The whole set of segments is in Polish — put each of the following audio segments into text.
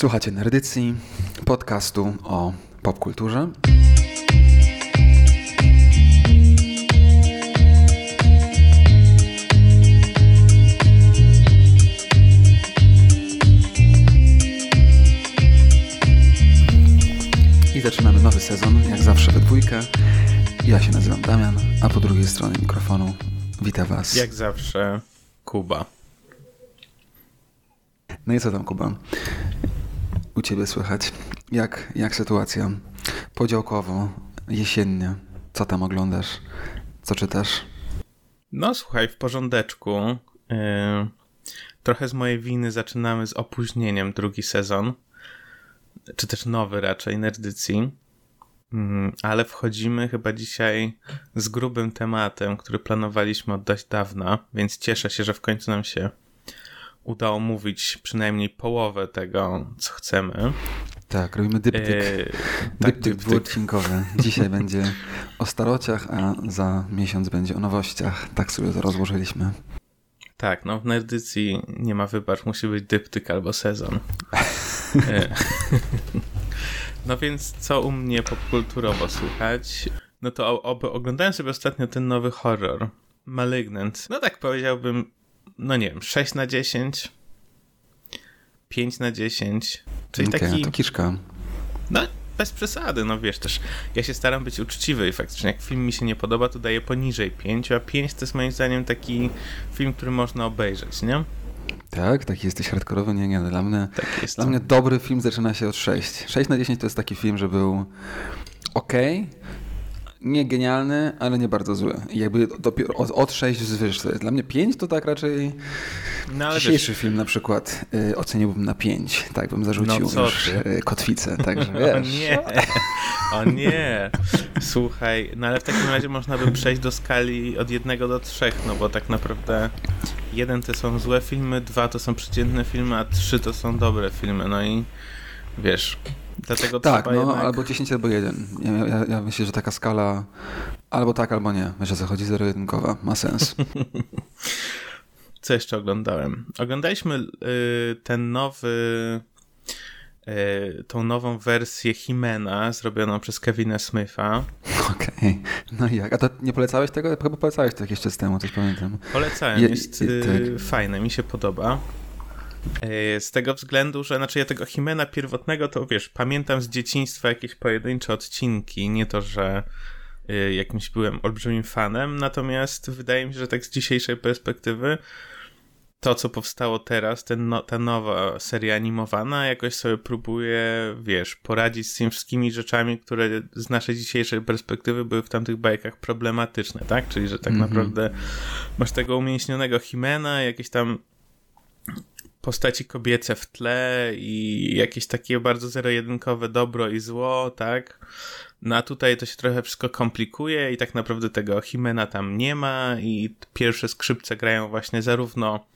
Słuchacie Nerdycji, podcastu o popkulturze. I zaczynamy nowy sezon, jak zawsze we dwójkę. Ja się nazywam Damian, a po drugiej stronie mikrofonu witam Was. Jak zawsze Kuba. No i co tam, Kuba? U ciebie słychać? Jak, jak sytuacja? Podziałkowo, jesiennie. Co tam oglądasz? Co czytasz? No słuchaj, w porządeczku. Yy, trochę z mojej winy zaczynamy z opóźnieniem drugi sezon. Czy też nowy raczej, nerdycji. Yy, ale wchodzimy chyba dzisiaj z grubym tematem, który planowaliśmy od dość dawna, więc cieszę się, że w końcu nam się udało mówić przynajmniej połowę tego, co chcemy. Tak, robimy dyptyk. Eee, tak, dyptyk. Dzisiaj będzie o starociach, a za miesiąc będzie o nowościach. Tak sobie to rozłożyliśmy. Tak, no w nerdycji nie ma wybacz, musi być dyptyk albo sezon. E, no więc co u mnie popkulturowo słuchać? No to oglądałem sobie ostatnio ten nowy horror. Malignant. No tak powiedziałbym no nie wiem, 6 na 10, 5 na 10. Czyli okay, taki. To kiszka. No, bez przesady, no wiesz też. Ja się staram być uczciwy i faktycznie, jak film mi się nie podoba, to daję poniżej 5, a 5 to jest moim zdaniem taki film, który można obejrzeć, nie? Tak, taki jesteś hardkorowy, nie, nie. Dla mnie, tak jest dla mnie dobry film zaczyna się od 6. 6 na 10 to jest taki film, że był ok, nie genialny, ale nie bardzo zły. I jakby dopiero od, od 6 zwyż. Dla mnie 5 to tak raczej no, dzisiejszy wiesz... film na przykład y, oceniłbym na 5. Tak bym zarzucił no, już y, kotwicę. Także wiesz. O nie, o nie. Słuchaj, no ale w takim razie można by przejść do skali od 1 do 3, no bo tak naprawdę jeden to są złe filmy, dwa to są przeciętne filmy, a trzy to są dobre filmy. No i wiesz, Dlatego tak, no jednak... albo 10 albo 1. Ja, ja, ja, myślę, że taka skala albo tak, albo nie. Wiesz o co chodzi, zero-jedynkowa. Ma sens. co jeszcze oglądałem? Oglądaliśmy y, ten nowy y, tą nową wersję Himena zrobioną przez Kevina Smitha. Okej. Okay. No i jak? A to nie polecałeś tego? Chyba polecałeś to jakiś czas temu, coś pamiętam. Polecałem. Je, jest y, tak. fajne, mi się podoba. E, z tego względu, że znaczy ja tego Himena pierwotnego to wiesz, pamiętam z dzieciństwa jakieś pojedyncze odcinki, nie to, że e, jakimś byłem olbrzymim fanem, natomiast wydaje mi się, że tak z dzisiejszej perspektywy to, co powstało teraz, ten no, ta nowa seria animowana, jakoś sobie próbuje, wiesz, poradzić z tymi wszystkimi rzeczami, które z naszej dzisiejszej perspektywy były w tamtych bajkach problematyczne, tak? Czyli, że tak mm -hmm. naprawdę masz tego umięśnionego Himena, jakieś tam postaci kobiece w tle i jakieś takie bardzo zero-jedynkowe dobro i zło, tak? No a tutaj to się trochę wszystko komplikuje i tak naprawdę tego Himena tam nie ma i pierwsze skrzypce grają właśnie zarówno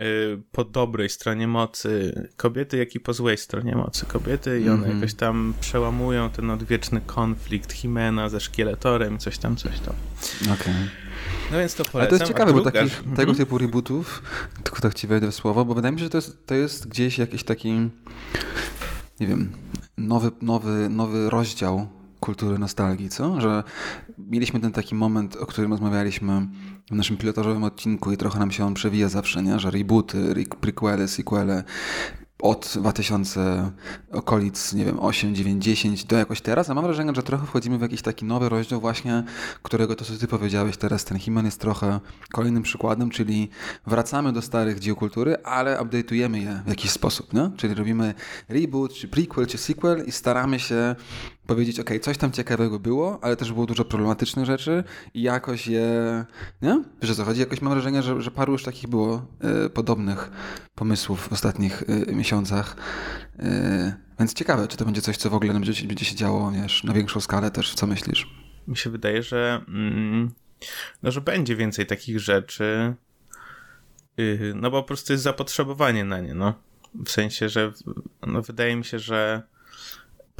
y, po dobrej stronie mocy kobiety, jak i po złej stronie mocy kobiety i one mm -hmm. jakoś tam przełamują ten odwieczny konflikt Himena ze szkieletorem, coś tam, coś tam. Okej. Okay. No więc to polecam. Ale to jest ciekawe, bo takich, mhm. tego typu rebootów, tylko tak ci wejdę w słowo, bo wydaje mi się, że to jest, to jest gdzieś jakiś taki, nie wiem, nowy, nowy, nowy rozdział kultury nostalgii, co? Że mieliśmy ten taki moment, o którym rozmawialiśmy w naszym pilotażowym odcinku i trochę nam się on przewija zawsze, nie? Że rebooty, prequele, sequele, od 2000 okolic, nie wiem, 8, 9, 10 do jakoś teraz, a mam wrażenie, że trochę wchodzimy w jakiś taki nowy rozdział właśnie, którego to, co ty powiedziałeś teraz, ten Himan jest trochę kolejnym przykładem, czyli wracamy do starych dzieł kultury, ale update'ujemy je w jakiś sposób, nie? Czyli robimy reboot, czy prequel, czy sequel i staramy się powiedzieć, ok, coś tam ciekawego było, ale też było dużo problematycznych rzeczy i jakoś je, nie? Wiesz o co chodzi? Jakoś mam wrażenie, że, że paru już takich było y, podobnych pomysłów w ostatnich y, miesiącach. Y, więc ciekawe, czy to będzie coś, co w ogóle będzie, będzie się działo, wiesz, na większą skalę też, co myślisz? Mi się wydaje, że mm, no, że będzie więcej takich rzeczy, y, no bo po prostu jest zapotrzebowanie na nie, no. W sensie, że no, wydaje mi się, że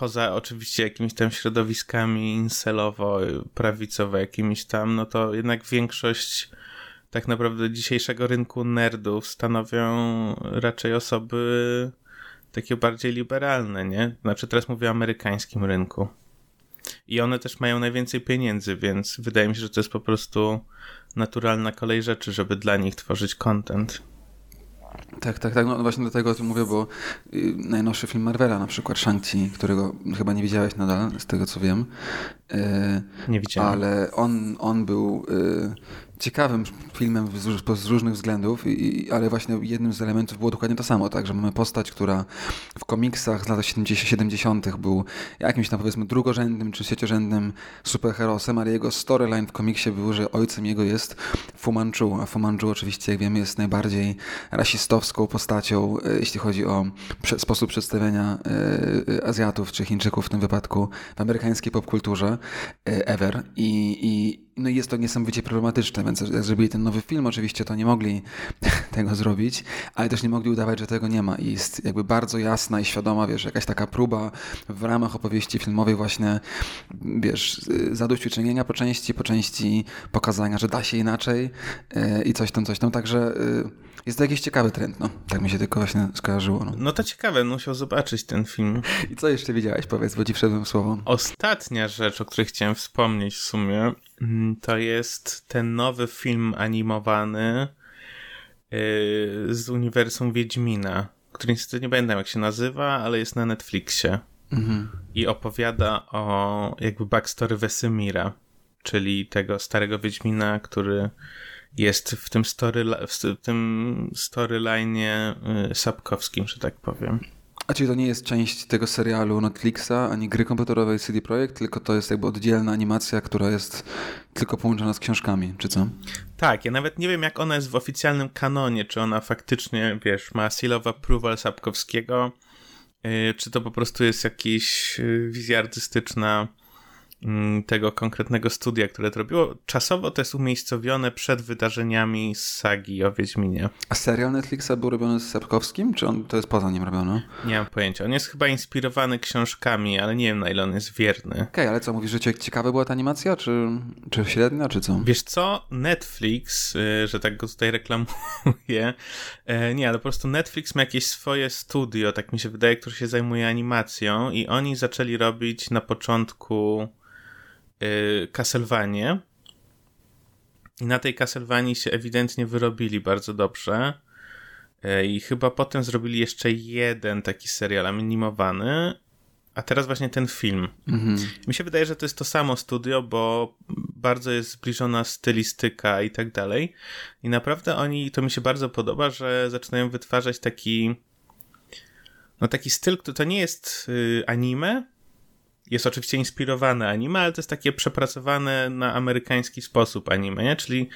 poza oczywiście jakimiś tam środowiskami inselowo-prawicowo jakimiś tam, no to jednak większość tak naprawdę dzisiejszego rynku nerdów stanowią raczej osoby takie bardziej liberalne, nie? Znaczy teraz mówię o amerykańskim rynku. I one też mają najwięcej pieniędzy, więc wydaje mi się, że to jest po prostu naturalna kolej rzeczy, żeby dla nich tworzyć content. Tak, tak, tak. No właśnie do tego o tym mówię, bo y, najnowszy film Marvela, na przykład Shang-Chi, którego chyba nie widziałeś nadal, z tego co wiem. Y, nie widziałem. Ale on, on był y, ciekawym filmem z, różnych względów, i, ale właśnie jednym z elementów było dokładnie to samo, tak, że mamy postać, która w komiksach z lat 70. był jakimś tam powiedzmy drugorzędnym czy trzeciorzędnym superherosem, ale jego storyline w komiksie był, że ojcem jego jest Fu Manchu, a Fu Manchu oczywiście, jak wiemy, jest najbardziej rasistowską postacią, e, jeśli chodzi o sposób przedstawiania e, Azjatów czy Chińczyków w tym wypadku w amerykańskiej popkulturze e, ever i, i no jest to niesamowicie problematyczne, więc jak zrobili ten nowy film, oczywiście to nie mogli tego zrobić, ale też nie mogli udawać, że tego nie ma. I jest jakby bardzo jasna i świadoma, wiesz, jakaś taka próba w ramach opowieści filmowej właśnie, wiesz, zadośćuczynienia po części, po części pokazania, że da się inaczej yy, i coś tam, coś tam. Także yy, jest to jakiś ciekawy trend, no. Tak mi się tylko właśnie skojarzyło. No, no to ciekawe, musiał zobaczyć ten film. I co jeszcze widziałeś, powiedz, bo ci wszedłem słowo. Ostatnia rzecz, o której chciałem wspomnieć w sumie, mm, to jest ten nowy film animowany yy, z uniwersum Wiedźmina, który niestety nie pamiętam jak się nazywa, ale jest na Netflixie. Mhm. I opowiada o jakby backstory Wesemira, czyli tego starego Wiedźmina, który jest w tym, story, w tym storyline y, sapkowskim, że tak powiem. A czyli to nie jest część tego serialu Netflixa, ani gry komputerowej CD Projekt, tylko to jest jakby oddzielna animacja, która jest tylko połączona z książkami, czy co? Tak, ja nawet nie wiem, jak ona jest w oficjalnym kanonie, czy ona faktycznie, wiesz, ma seal of approval Sapkowskiego, y, czy to po prostu jest jakaś y, wizja artystyczna tego konkretnego studia, które to robiło. Czasowo to jest umiejscowione przed wydarzeniami z sagi o Wiedźminie. A serial Netflixa był robiony z Sapkowskim, czy on to jest poza nim robione? Nie mam pojęcia. On jest chyba inspirowany książkami, ale nie wiem na ile on jest wierny. Okej, okay, ale co, mówisz, że ciekawa była ta animacja, czy, czy średnia, czy co? Wiesz co, Netflix, y, że tak go tutaj reklamuję, e, nie, ale po prostu Netflix ma jakieś swoje studio, tak mi się wydaje, które się zajmuje animacją i oni zaczęli robić na początku Castlevanię. I na tej Castlevanii się ewidentnie wyrobili bardzo dobrze. Y, I chyba potem zrobili jeszcze jeden taki serial animowany, a teraz właśnie ten film. Mhm. Mi się wydaje, że to jest to samo studio, bo bardzo jest zbliżona stylistyka i tak dalej. I naprawdę oni, to mi się bardzo podoba, że zaczynają wytwarzać taki no taki styl, to nie jest y, anime, jest oczywiście inspirowane anime, ale to jest takie przepracowane na amerykański sposób anime, nie? Czyli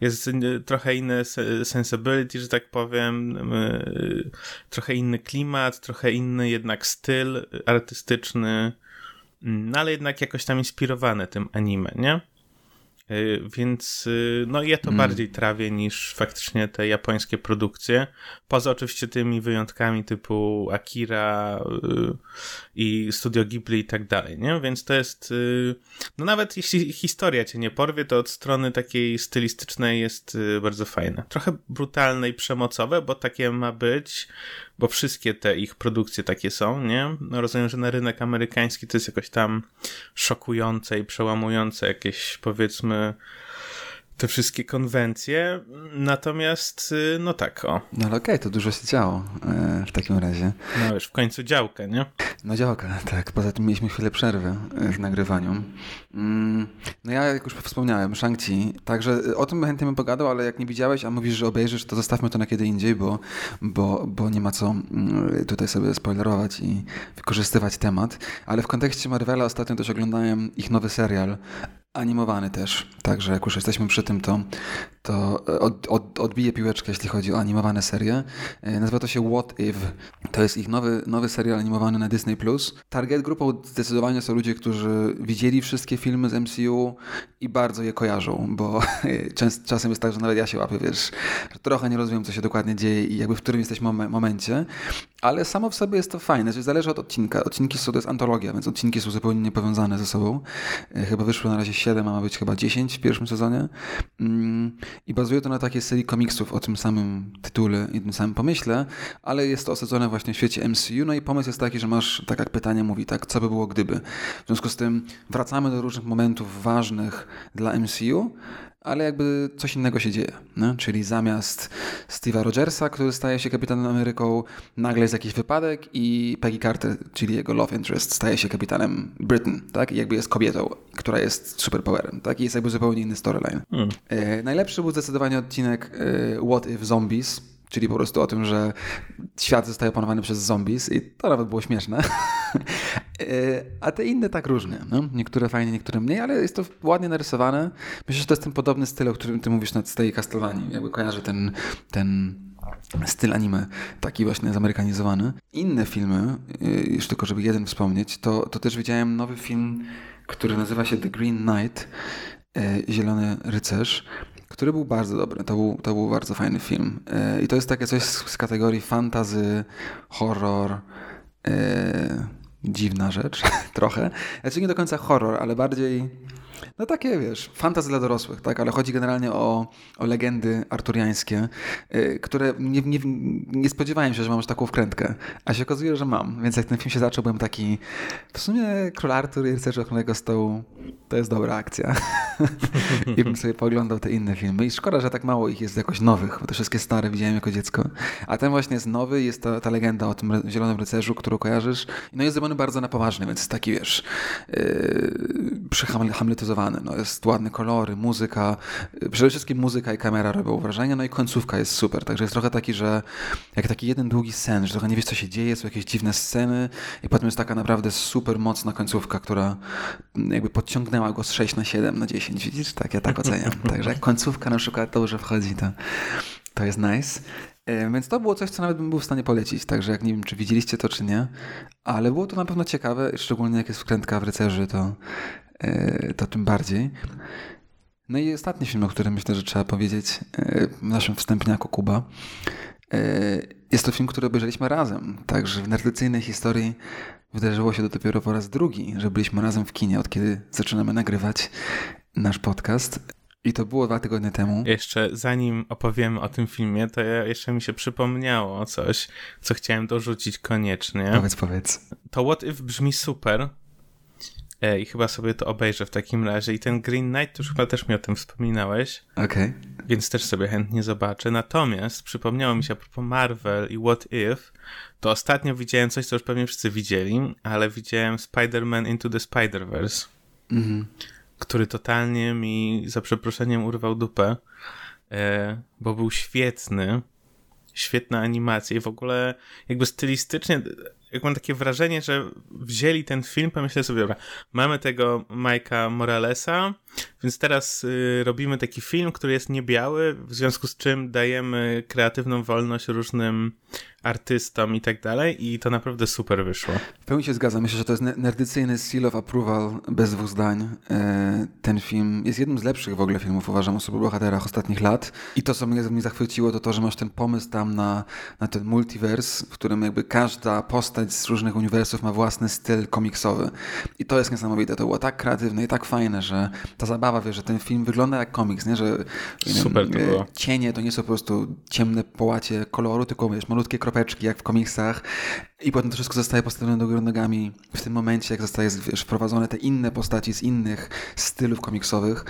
jest trochę inne sensibility, że tak powiem, trochę inny klimat, trochę inny jednak styl artystyczny, no ale jednak jakoś tam inspirowane tym anime, nie? Y, więc y, no ja to mm. bardziej trawię niż faktycznie te japońskie produkcje. Poza oczywiście tymi wyjątkami typu Akira y, i Studio Ghibli i tak dalej, nie? Więc to jest no nawet jeśli historia cię nie porwie, to od strony takiej stylistycznej jest bardzo fajne. Trochę brutalne i przemocowe, bo takie ma być, bo wszystkie te ich produkcje takie są, nie? No rozumiem, że na rynek amerykański to jest jakoś tam szokujące i przełamujące jakieś powiedzmy te wszystkie konwencje. Natomiast, y, no tak, o. No ale okej, okay, to dużo się działo e, w takim razie. No już w końcu działkę, nie? No działka, tak. Poza tym mieliśmy chwilę przerwy e, w nagrywaniu. Mm, no ja, jak już wspomniałem, Shang-Chi, także o tym chętnie bym pogadał, ale jak nie widziałeś, a mówisz, że obejrzysz, to zostawmy to na kiedy indziej, bo, bo, bo nie ma co mm, tutaj sobie spoilerować i wykorzystywać temat. Ale w kontekście Marvela ostatnio też oglądałem ich nowy serial animowany też. Także jak już jesteśmy przy tym, to, to od, od, odbiję piłeczkę, jeśli chodzi o animowane serie. E, nazywa to się What If. To jest ich nowy, nowy serial animowany na Disney+. Target grupą zdecydowanie są ludzie, którzy widzieli wszystkie filmy z MCU i bardzo je kojarzą, bo częst, czasem jest tak, że nawet ja się łapię, wiesz, że trochę nie rozumiem, co się dokładnie dzieje i jakby w którym jesteśmy momencie, ale samo w sobie jest to fajne, że zależy od odcinka. Odcinki są, to jest antologia, więc odcinki są zupełnie niepowiązane ze sobą. E, chyba wyszły na razie 7, a ma być chyba 10 w pierwszym sezonie. I bazuje to na takiej serii komiksów o tym samym tytule i tym samym pomyśle, ale jest to osadzone właśnie w świecie MCU. No i pomysł jest taki, że masz, tak jak pytanie mówi, tak, co by było gdyby. W związku z tym wracamy do różnych momentów ważnych dla MCU, ale jakby coś innego się dzieje. No? Czyli zamiast Steve'a Rogersa, który staje się kapitanem Ameryką, nagle jest jakiś wypadek i Peggy Carter, czyli jego love interest, staje się kapitanem Britain, tak? I jakby jest kobietą, która jest superpowerem, tak? I jest jakby zupełnie inny storyline. Hmm. E, najlepszy był zdecydowanie odcinek e, What If Zombies, czyli po prostu o tym, że świat zostaje opanowany przez zombies i to nawet było śmieszne. E, a te inne tak różnie. No? Niektóre fajnie, niektóre mniej, ale jest to ładnie narysowane. Myślę, że to jest ten podobny styl, o którym ty mówisz na tej Castlevanii. Jakby kojarzę ten, ten styl anime, taki właśnie zamerykanizowany. Inne filmy, e, już tylko żeby jeden wspomnieć, to, to też widziałem nowy film, który nazywa się The Green Knight, e, Zielony Rycerz który był bardzo dobry. To był, to był bardzo fajny film. I to jest takie coś z, z kategorii fantazy, horror, dziwna rzecz, trochę. Znaczy nie do końca horror, ale bardziej no takie, wiesz, fantazje dla dorosłych, tak? Ale chodzi generalnie o, o legendy arturiańskie, yy, które nie, nie, nie spodziewałem się, że mam już taką wkrętkę. A się okazuje, że mam. Więc jak ten film się zaczął, byłem taki w sumie Król Artur i Rycerze Ochronnego Stołu to jest dobra akcja. I bym sobie poglądał te inne filmy. I szkoda, że tak mało ich jest jakoś nowych, bo te wszystkie stare widziałem jako dziecko. A ten właśnie jest nowy, jest ta, ta legenda o tym Zielonym Rycerzu, którą kojarzysz. No jest zrobiony bardzo na poważny, więc taki, wiesz, yy, No jest ładne kolory, muzyka. Przede wszystkim muzyka i kamera robią wrażenie, no i końcówka jest super. Także jest trochę taki, że jak taki jeden długi sen, że trochę nie wiesz, co się dzieje, są jakieś dziwne sceny i potem jest taka naprawdę super mocna końcówka, która jakby podciągnęła go z 6 na 7 na 10. Widzisz? Tak, ja tak oceniam. Także jak końcówka na przykład dobrze wchodzi, to, to jest nice. E, więc to było coś, co nawet bym był w stanie polecić. Także jak nie wiem, czy widzieliście to, czy nie, ale było to na pewno ciekawe, szczególnie jak jest wkrętka w rycerzy, to, to tym bardziej. No i ostatni film, o którym myślę, że trzeba powiedzieć e, w naszym wstępniaku Kuba. Jest to film, który obejrzeliśmy razem. Także w tradycyjnej historii Wydarzyło się to dopiero po raz drugi, że byliśmy razem w kinie, od kiedy zaczynamy nagrywać nasz podcast. I to było dwa tygodnie temu. Jeszcze zanim opowiem o tym filmie, to ja, jeszcze mi się przypomniało coś, co chciałem dorzucić koniecznie. Powiedz, powiedz. To What If brzmi super. E, I chyba sobie to obejrzę w takim razie. I ten Green Knight, to już chyba też mi o tym wspominałeś. Okej. Okay. Więc też sobie chętnie zobaczę. Natomiast przypomniało mi się a propos Marvel i What If, to ostatnio widziałem coś, co już pewnie wszyscy widzieli, ale widziałem Spider-Man Into the Spider-Verse, mhm. który totalnie mi, za przeproszeniem, urwał dupę, e, bo był świetny, świetna animacja i w ogóle jakby stylistycznie jak mam takie wrażenie, że wzięli ten film, pomyśleli sobie, dobra, mamy tego Majka Moralesa, więc teraz y, robimy taki film, który jest niebiały, w związku z czym dajemy kreatywną wolność różnym artystom i tak dalej i to naprawdę super wyszło. W pełni się zgadzam. Myślę, że to jest nerdycyjny seal of approval bez dwóch zdań. E, ten film jest jednym z lepszych w ogóle filmów, uważam, o superbohaterach ostatnich lat. I to, co mnie zachwyciło, to to, że masz ten pomysł tam na, na ten multiverse, w którym jakby każda postać z różnych uniwersów ma własny styl komiksowy. I to jest niesamowite. To było tak kreatywne i tak fajne, że ta zabawa, wie, że ten film wygląda jak komiks, nie? że Super wiem, to było. cienie to nie są po prostu ciemne połacie koloru, tylko wiesz, malutkie kropeczki jak w komiksach i potem to wszystko zostaje postawione do góry nogami w tym momencie, jak zostaje wiesz, wprowadzone te inne postaci z innych stylów komiksowych.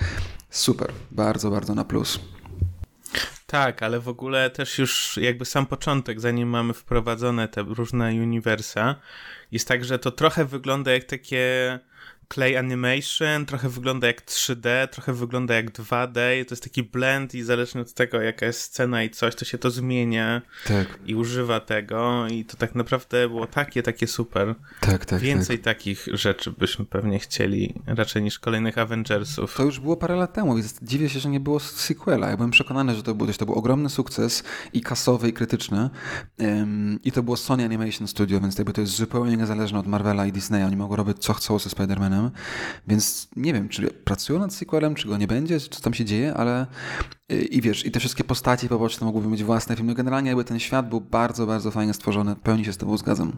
Super, bardzo, bardzo na plus. Tak, ale w ogóle też już jakby sam początek, zanim mamy wprowadzone te różne uniwersa, jest tak, że to trochę wygląda jak takie clay animation, trochę wygląda jak 3D, trochę wygląda jak 2D, to jest taki blend i zależnie od tego jaka jest scena i coś, to się to zmienia tak. i używa tego i to tak naprawdę było takie, takie super. Tak, tak. Więcej tak. takich rzeczy byśmy pewnie chcieli raczej niż kolejnych Avengersów. To już było parę lat temu, więc dziwię się, że nie było sequela. Ja byłem przekonany, że to był, to był ogromny sukces i kasowy i krytyczny um, i to było Sony Animation Studio, więc to jest zupełnie niezależne od Marvela i Disneya. Oni mogą robić co chcą ze Spider-Manem więc nie wiem, czy pracują nad sequelem, czy go nie będzie, co tam się dzieje, ale y, i wiesz, i te wszystkie postaci poboczne mogłyby mieć własne filmy. Generalnie jakby ten świat był bardzo, bardzo fajnie stworzony. Pełni się z tobą zgadzam.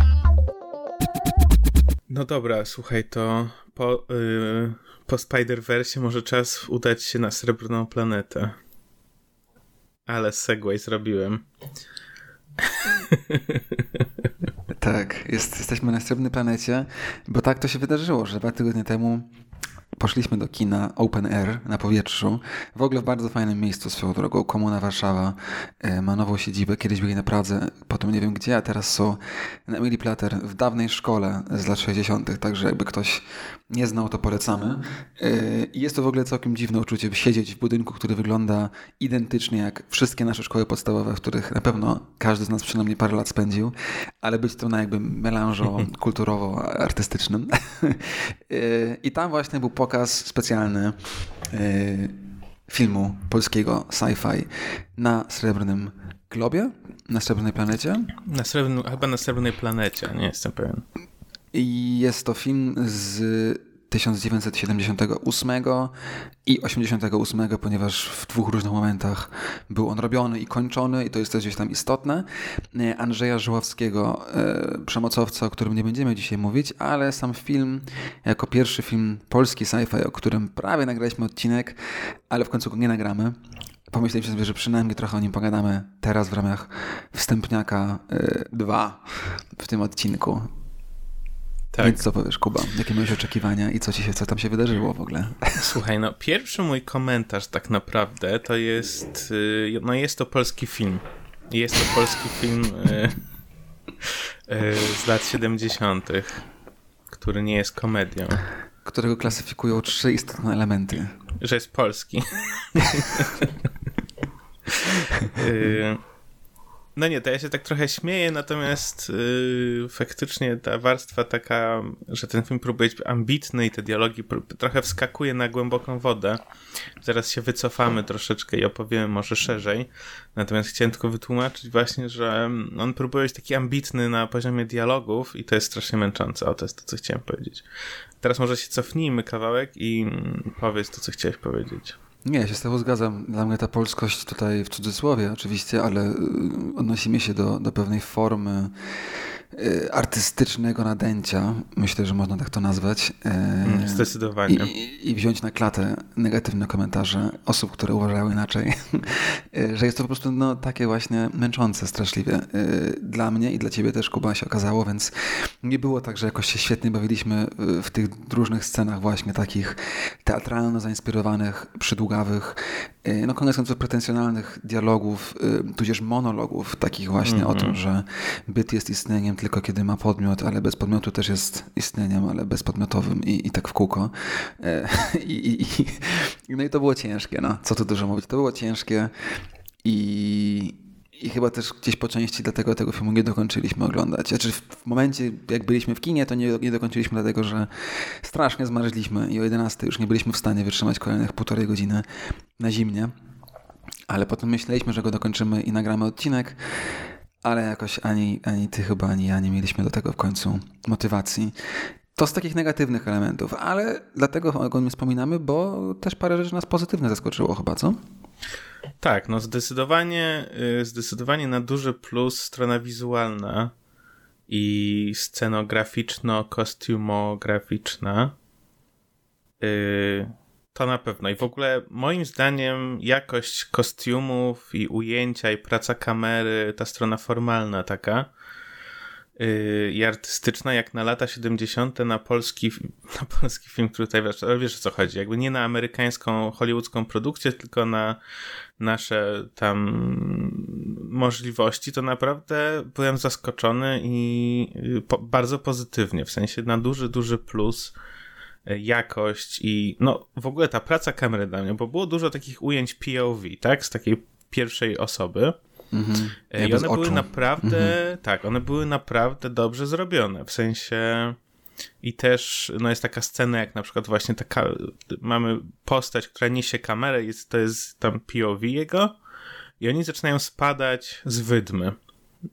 No dobra, słuchaj, to po, yy, po Spider-Verse może czas udać się na Srebrną Planetę. Ale segway zrobiłem. Tak, jest, jesteśmy na Srebrnej Planecie, bo tak to się wydarzyło, że dwa tygodnie temu poszliśmy do kina Open Air na powietrzu. W ogóle w bardzo fajnym miejscu swoją drogą. Komuna Warszawa e, ma nową siedzibę. Kiedyś byli na Pradze, potem nie wiem gdzie, a teraz są na Emily Plater w dawnej szkole z lat 60. Także jakby ktoś nie znał, to polecamy. E, jest to w ogóle całkiem dziwne uczucie, by siedzieć w budynku, który wygląda identycznie jak wszystkie nasze szkoły podstawowe, w których na pewno każdy z nas przynajmniej parę lat spędził, ale być to na jakby melanżo kulturowo-artystycznym. E, I tam właśnie był pokaz specjalny filmu polskiego sci-fi na Srebrnym Globie, na Srebrnej Planecie. Na srebrnym, chyba na Srebrnej Planecie, nie jestem pewien. I jest to film z 1978 i 88, ponieważ w dwóch różnych momentach był on robiony i kończony i to jest też gdzieś tam istotne. Andrzeja Żuławskiego, e, przemocowca, o którym nie będziemy dzisiaj mówić, ale sam film, jako pierwszy film polski sci-fi, o którym prawie nagraliśmy odcinek, ale w końcu go nie nagramy, pomyśleliśmy sobie, że przynajmniej trochę o nim pogadamy teraz w ramach wstępniaka 2 e, w tym odcinku. Tak. Więc co powiesz, Kuba? Jakie miałeś oczekiwania i co, ci się, co tam się wydarzyło w ogóle? Słuchaj, no pierwszy mój komentarz tak naprawdę to jest, y, no jest to polski film. Jest to polski film y, y, z lat 70., który nie jest komedią. Którego klasyfikują trzy istotne elementy. Że jest polski. No nie, to ja się tak trochę śmieję, natomiast yy, faktycznie ta warstwa taka, że ten film próbuje być ambitny i te dialogi trochę wskakuje na głęboką wodę. Zaraz się wycofamy troszeczkę i opowiemy może szerzej. Natomiast chciałem tylko wytłumaczyć właśnie, że on próbuje być taki ambitny na poziomie dialogów i to jest strasznie męczące. O, to jest to, co chciałem powiedzieć. Teraz może się cofnijmy kawałek i powiedz to, co chciałeś powiedzieć. Nie, ja się z tobą zgadzam. Dla mnie ta polskość tutaj w cudzysłowie oczywiście, ale y, odnosimy się do, do pewnej formy artystycznego nadęcia, myślę, że można tak to nazwać. Y, mm, zdecydowanie. I, I, wziąć na klatę negatywne komentarze osób, które uważają inaczej, y, że jest to po prostu no, takie właśnie męczące straszliwie. Dla mnie i dla ciebie też, Kuba, się okazało, więc nie było tak, że jakoś się świetnie bawiliśmy w tych różnych scenach właśnie takich teatralno zainspirowanych, przydługawych, no koniec końców pretensjonalnych dialogów, tudzież monologów takich właśnie mm -hmm. o tym, mhm. że byt jest istnieniem tylko kiedy ma podmiot, ale bez podmiotu też jest istnieniem, ale bezpodmiotowym i, i tak w kółko. E, I, i, no i to było ciężkie, no. Co tu dużo mówić. To było ciężkie i, i chyba też gdzieś po części dlatego tego filmu nie dokończyliśmy oglądać. Znaczy w momencie, jak byliśmy w kinie, to nie, nie dokończyliśmy dlatego, że strasznie zmarzliśmy i o 11 już nie byliśmy w stanie wytrzymać kolejnych półtorej godziny na zimnie. Ale potem myśleliśmy, że go dokończymy i nagramy odcinek ale jakoś ani, ani ty chyba, ani ja nie mieliśmy do tego w końcu motywacji. To z takich negatywnych elementów, ale dlatego o nim wspominamy, bo też parę rzeczy nas pozytywnie zaskoczyło chyba, co? Tak, no zdecydowanie, y, zdecydowanie na duży plus strona wizualna i scenograficzno-kostiumograficzna. Yy, to na pewno. I w ogóle moim zdaniem jakość kostiumów i ujęcia i praca kamery, ta strona formalna taka yy, i artystyczna, jak na lata 70. na polski, na polski film, który tutaj wiesz, wiesz o co chodzi. Jakby nie na amerykańską, hollywoodzką produkcję, tylko na nasze tam możliwości, to naprawdę byłem zaskoczony i y, po, bardzo pozytywnie. W sensie na duży, duży plus jakość i no w ogóle ta praca kamery dla mnie, bo było dużo takich ujęć POV, tak, z takiej pierwszej osoby. Mhm. I one były naprawdę, mhm. tak, one były naprawdę dobrze zrobione, w sensie i też no jest taka scena, jak na przykład właśnie taka, mamy postać, która niesie kamerę, jest, to jest tam POV jego i oni zaczynają spadać z wydmy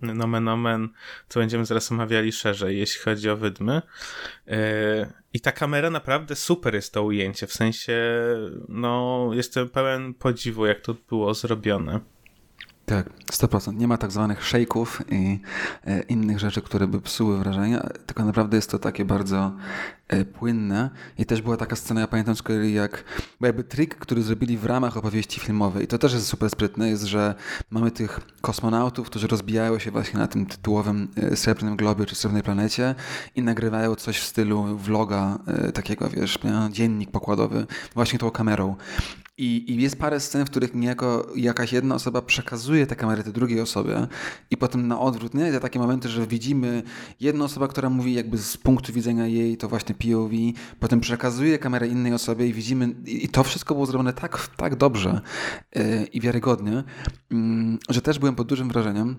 nomen omen, co będziemy zaraz omawiali szerzej, jeśli chodzi o wydmy. E, I ta kamera naprawdę super jest to ujęcie, w sensie, no, jestem pełen podziwu, jak to było zrobione. Tak, 100%. Nie ma tak zwanych shake'ów i e, innych rzeczy, które by psuły wrażenie, tylko naprawdę jest to takie bardzo e, płynne. I też była taka scena, ja pamiętam z kolei jak, jakby trik, który zrobili w ramach opowieści filmowej, i to też jest super sprytne, jest, że mamy tych kosmonautów, którzy rozbijają się właśnie na tym tytułowym e, Srebrnym Globie czy Srebrnej Planecie i nagrywają coś w stylu vloga takiego, wiesz, dziennik pokładowy właśnie tą kamerą. I, I, jest parę scen, w których niejako jakaś jedna osoba przekazuje tę kamerę tej drugiej osobie i potem na odwrót, nie? Takie momenty, że widzimy jedną osobę, która mówi jakby z punktu widzenia jej, to właśnie POV, potem przekazuje kamerę innej osobie i widzimy, i to wszystko było zrobione tak, tak dobrze yy, i wiarygodnie, yy, że też byłem pod dużym wrażeniem.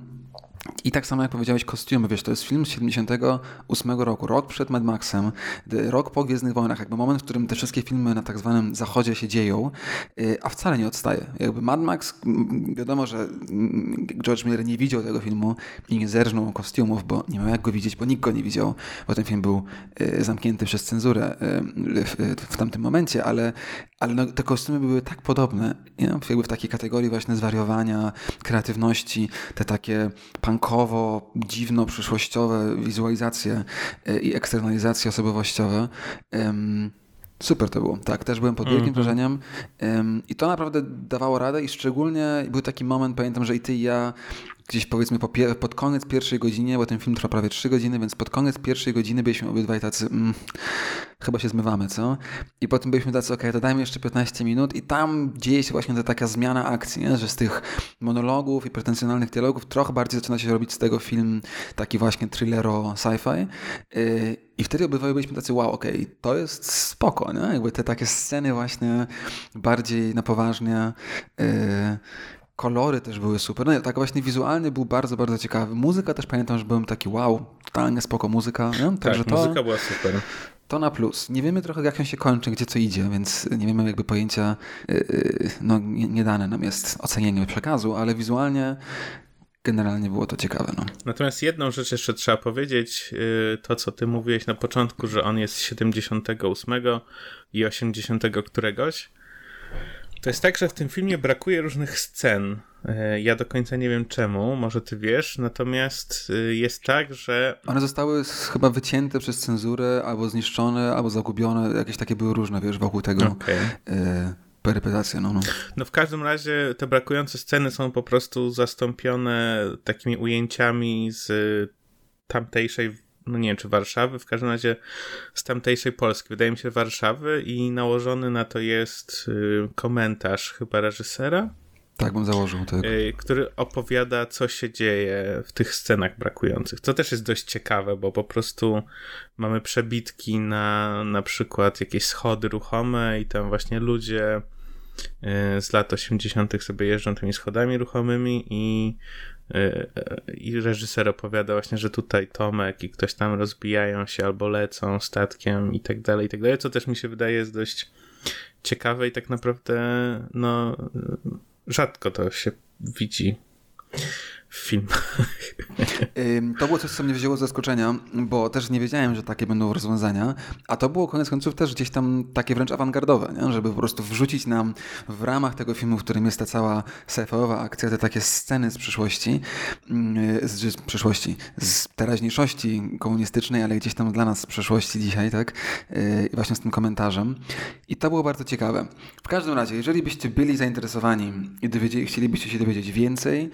I tak samo jak powiedziałeś, kostiumy, wiesz, to jest film z 78 roku, rok przed Mad Maxem, rok po Gwiezdnych Wojnach, jakby moment, w którym te wszystkie filmy na tak zwanym zachodzie się dzieją, y, a wcale nie odstaje. Jakby Mad Max, wiadomo, że George Miller nie widział tego filmu i nie zerżnął kostiumów, bo nie miał jak go widzieć, bo nikt go nie widział, bo ten film był y, zamknięty przez cenzurę y, w, w tamtym momencie, ale, ale no, te kostiumy były tak podobne, nie? jakby w takiej kategorii właśnie zwariowania, kreatywności, te takie punkowo, dziwno, przyszłościowe wizualizacje e, i eksternalizacje osobowościowe. Super to było. Tak, też byłem pod wielkim mm -hmm. wrażeniem i to naprawdę dawało radę i szczególnie był taki moment, pamiętam, że i ty i ja gdzieś powiedzmy po pod koniec pierwszej godziny, bo ten film trwa prawie 3 godziny, więc pod koniec pierwszej godziny byliśmy obydwaj tacy, mm, chyba się zmywamy, co? I potem byliśmy tacy, okej, okay, to dajmy jeszcze 15 minut i tam dzieje się właśnie ta taka zmiana akcji, nie? że z tych monologów i pretensjonalnych dialogów trochę bardziej zaczyna się robić z tego film taki właśnie thrillero sci-fi. Yy, I wtedy obydwaj byliśmy tacy, wow, okej, okay, to jest spoko, nie? Jakby te takie sceny właśnie bardziej na poważnie. Yy, Kolory też były super. No, tak właśnie wizualny był bardzo, bardzo ciekawy. Muzyka też pamiętam, że byłem taki wow, totalnie spoko muzyka. Nie? Także tak, to, muzyka była super. To na plus. Nie wiemy trochę jak on się kończy, gdzie co idzie, więc nie wiemy jakby pojęcia, yy, no nie, nie dane nam jest ocenienie przekazu, ale wizualnie generalnie było to ciekawe. No. Natomiast jedną rzecz jeszcze trzeba powiedzieć, yy, to co ty mówiłeś na początku, że on jest z 78 i 80 któregoś. To jest tak, że w tym filmie brakuje różnych scen. E, ja do końca nie wiem czemu, może ty wiesz, natomiast y, jest tak, że. One zostały chyba wycięte przez cenzurę, albo zniszczone, albo zagubione. Jakieś takie były różne, wiesz, wokół tego. Okay. E, perypetacje, no, no. No w każdym razie te brakujące sceny są po prostu zastąpione takimi ujęciami z tamtejszej no nie wiem czy Warszawy, w każdym razie z tamtejszej Polski, wydaje mi się Warszawy i nałożony na to jest y, komentarz chyba reżysera. Tak bym założył, tak. Y, który opowiada, co się dzieje w tych scenach brakujących. Co też jest dość ciekawe, bo po prostu mamy przebitki na na przykład jakieś schody ruchome i tam właśnie ludzie y, z lat 80. sobie jeżdżą tymi schodami ruchomymi i i reżyser opowiada właśnie, że tutaj Tomek i ktoś tam rozbijają się albo lecą statkiem i tak dalej, i tak dalej, co też mi się wydaje jest dość ciekawe i tak naprawdę no rzadko to się widzi w filmach. To było coś, co mnie wzięło z zaskoczenia, bo też nie wiedziałem, że takie będą rozwiązania, a to było koniec końców też gdzieś tam takie wręcz awangardowe, nie? żeby po prostu wrzucić nam w ramach tego filmu, w którym jest ta cała sci akcja, te takie sceny z przyszłości, mm, z, z przyszłości, z teraźniejszości komunistycznej, ale gdzieś tam dla nas z przeszłości dzisiaj, tak? Yy, właśnie z tym komentarzem. I to było bardzo ciekawe. W każdym razie, jeżeli byście byli zainteresowani i chcielibyście się dowiedzieć więcej,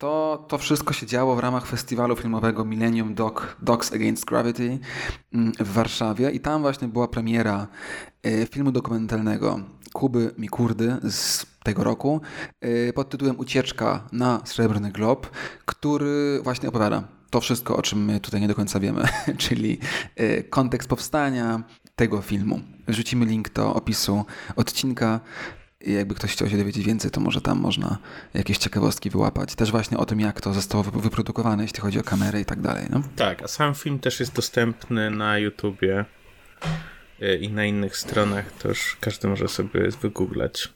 to, to wszystko się działo w ramach festiwalu filmowego Millennium Doc, Docs Against Gravity mm, w Warszawie i tam właśnie była premiera e, filmu dokumentalnego Kuby Mikurdy z tego roku e, pod tytułem Ucieczka na Srebrny Glob, który właśnie opowiada to wszystko, o czym my tutaj nie do końca wiemy, czyli e, kontekst powstania tego filmu. Wrzucimy link do opisu odcinka. I jakby ktoś chciał się dowiedzieć więcej, to może tam można jakieś ciekawostki wyłapać. Też właśnie o tym, jak to zostało wyprodukowane, jeśli chodzi o kamerę i tak dalej. No? Tak, a sam film też jest dostępny na YouTubie e, i na innych stronach, to już każdy może sobie wygooglać.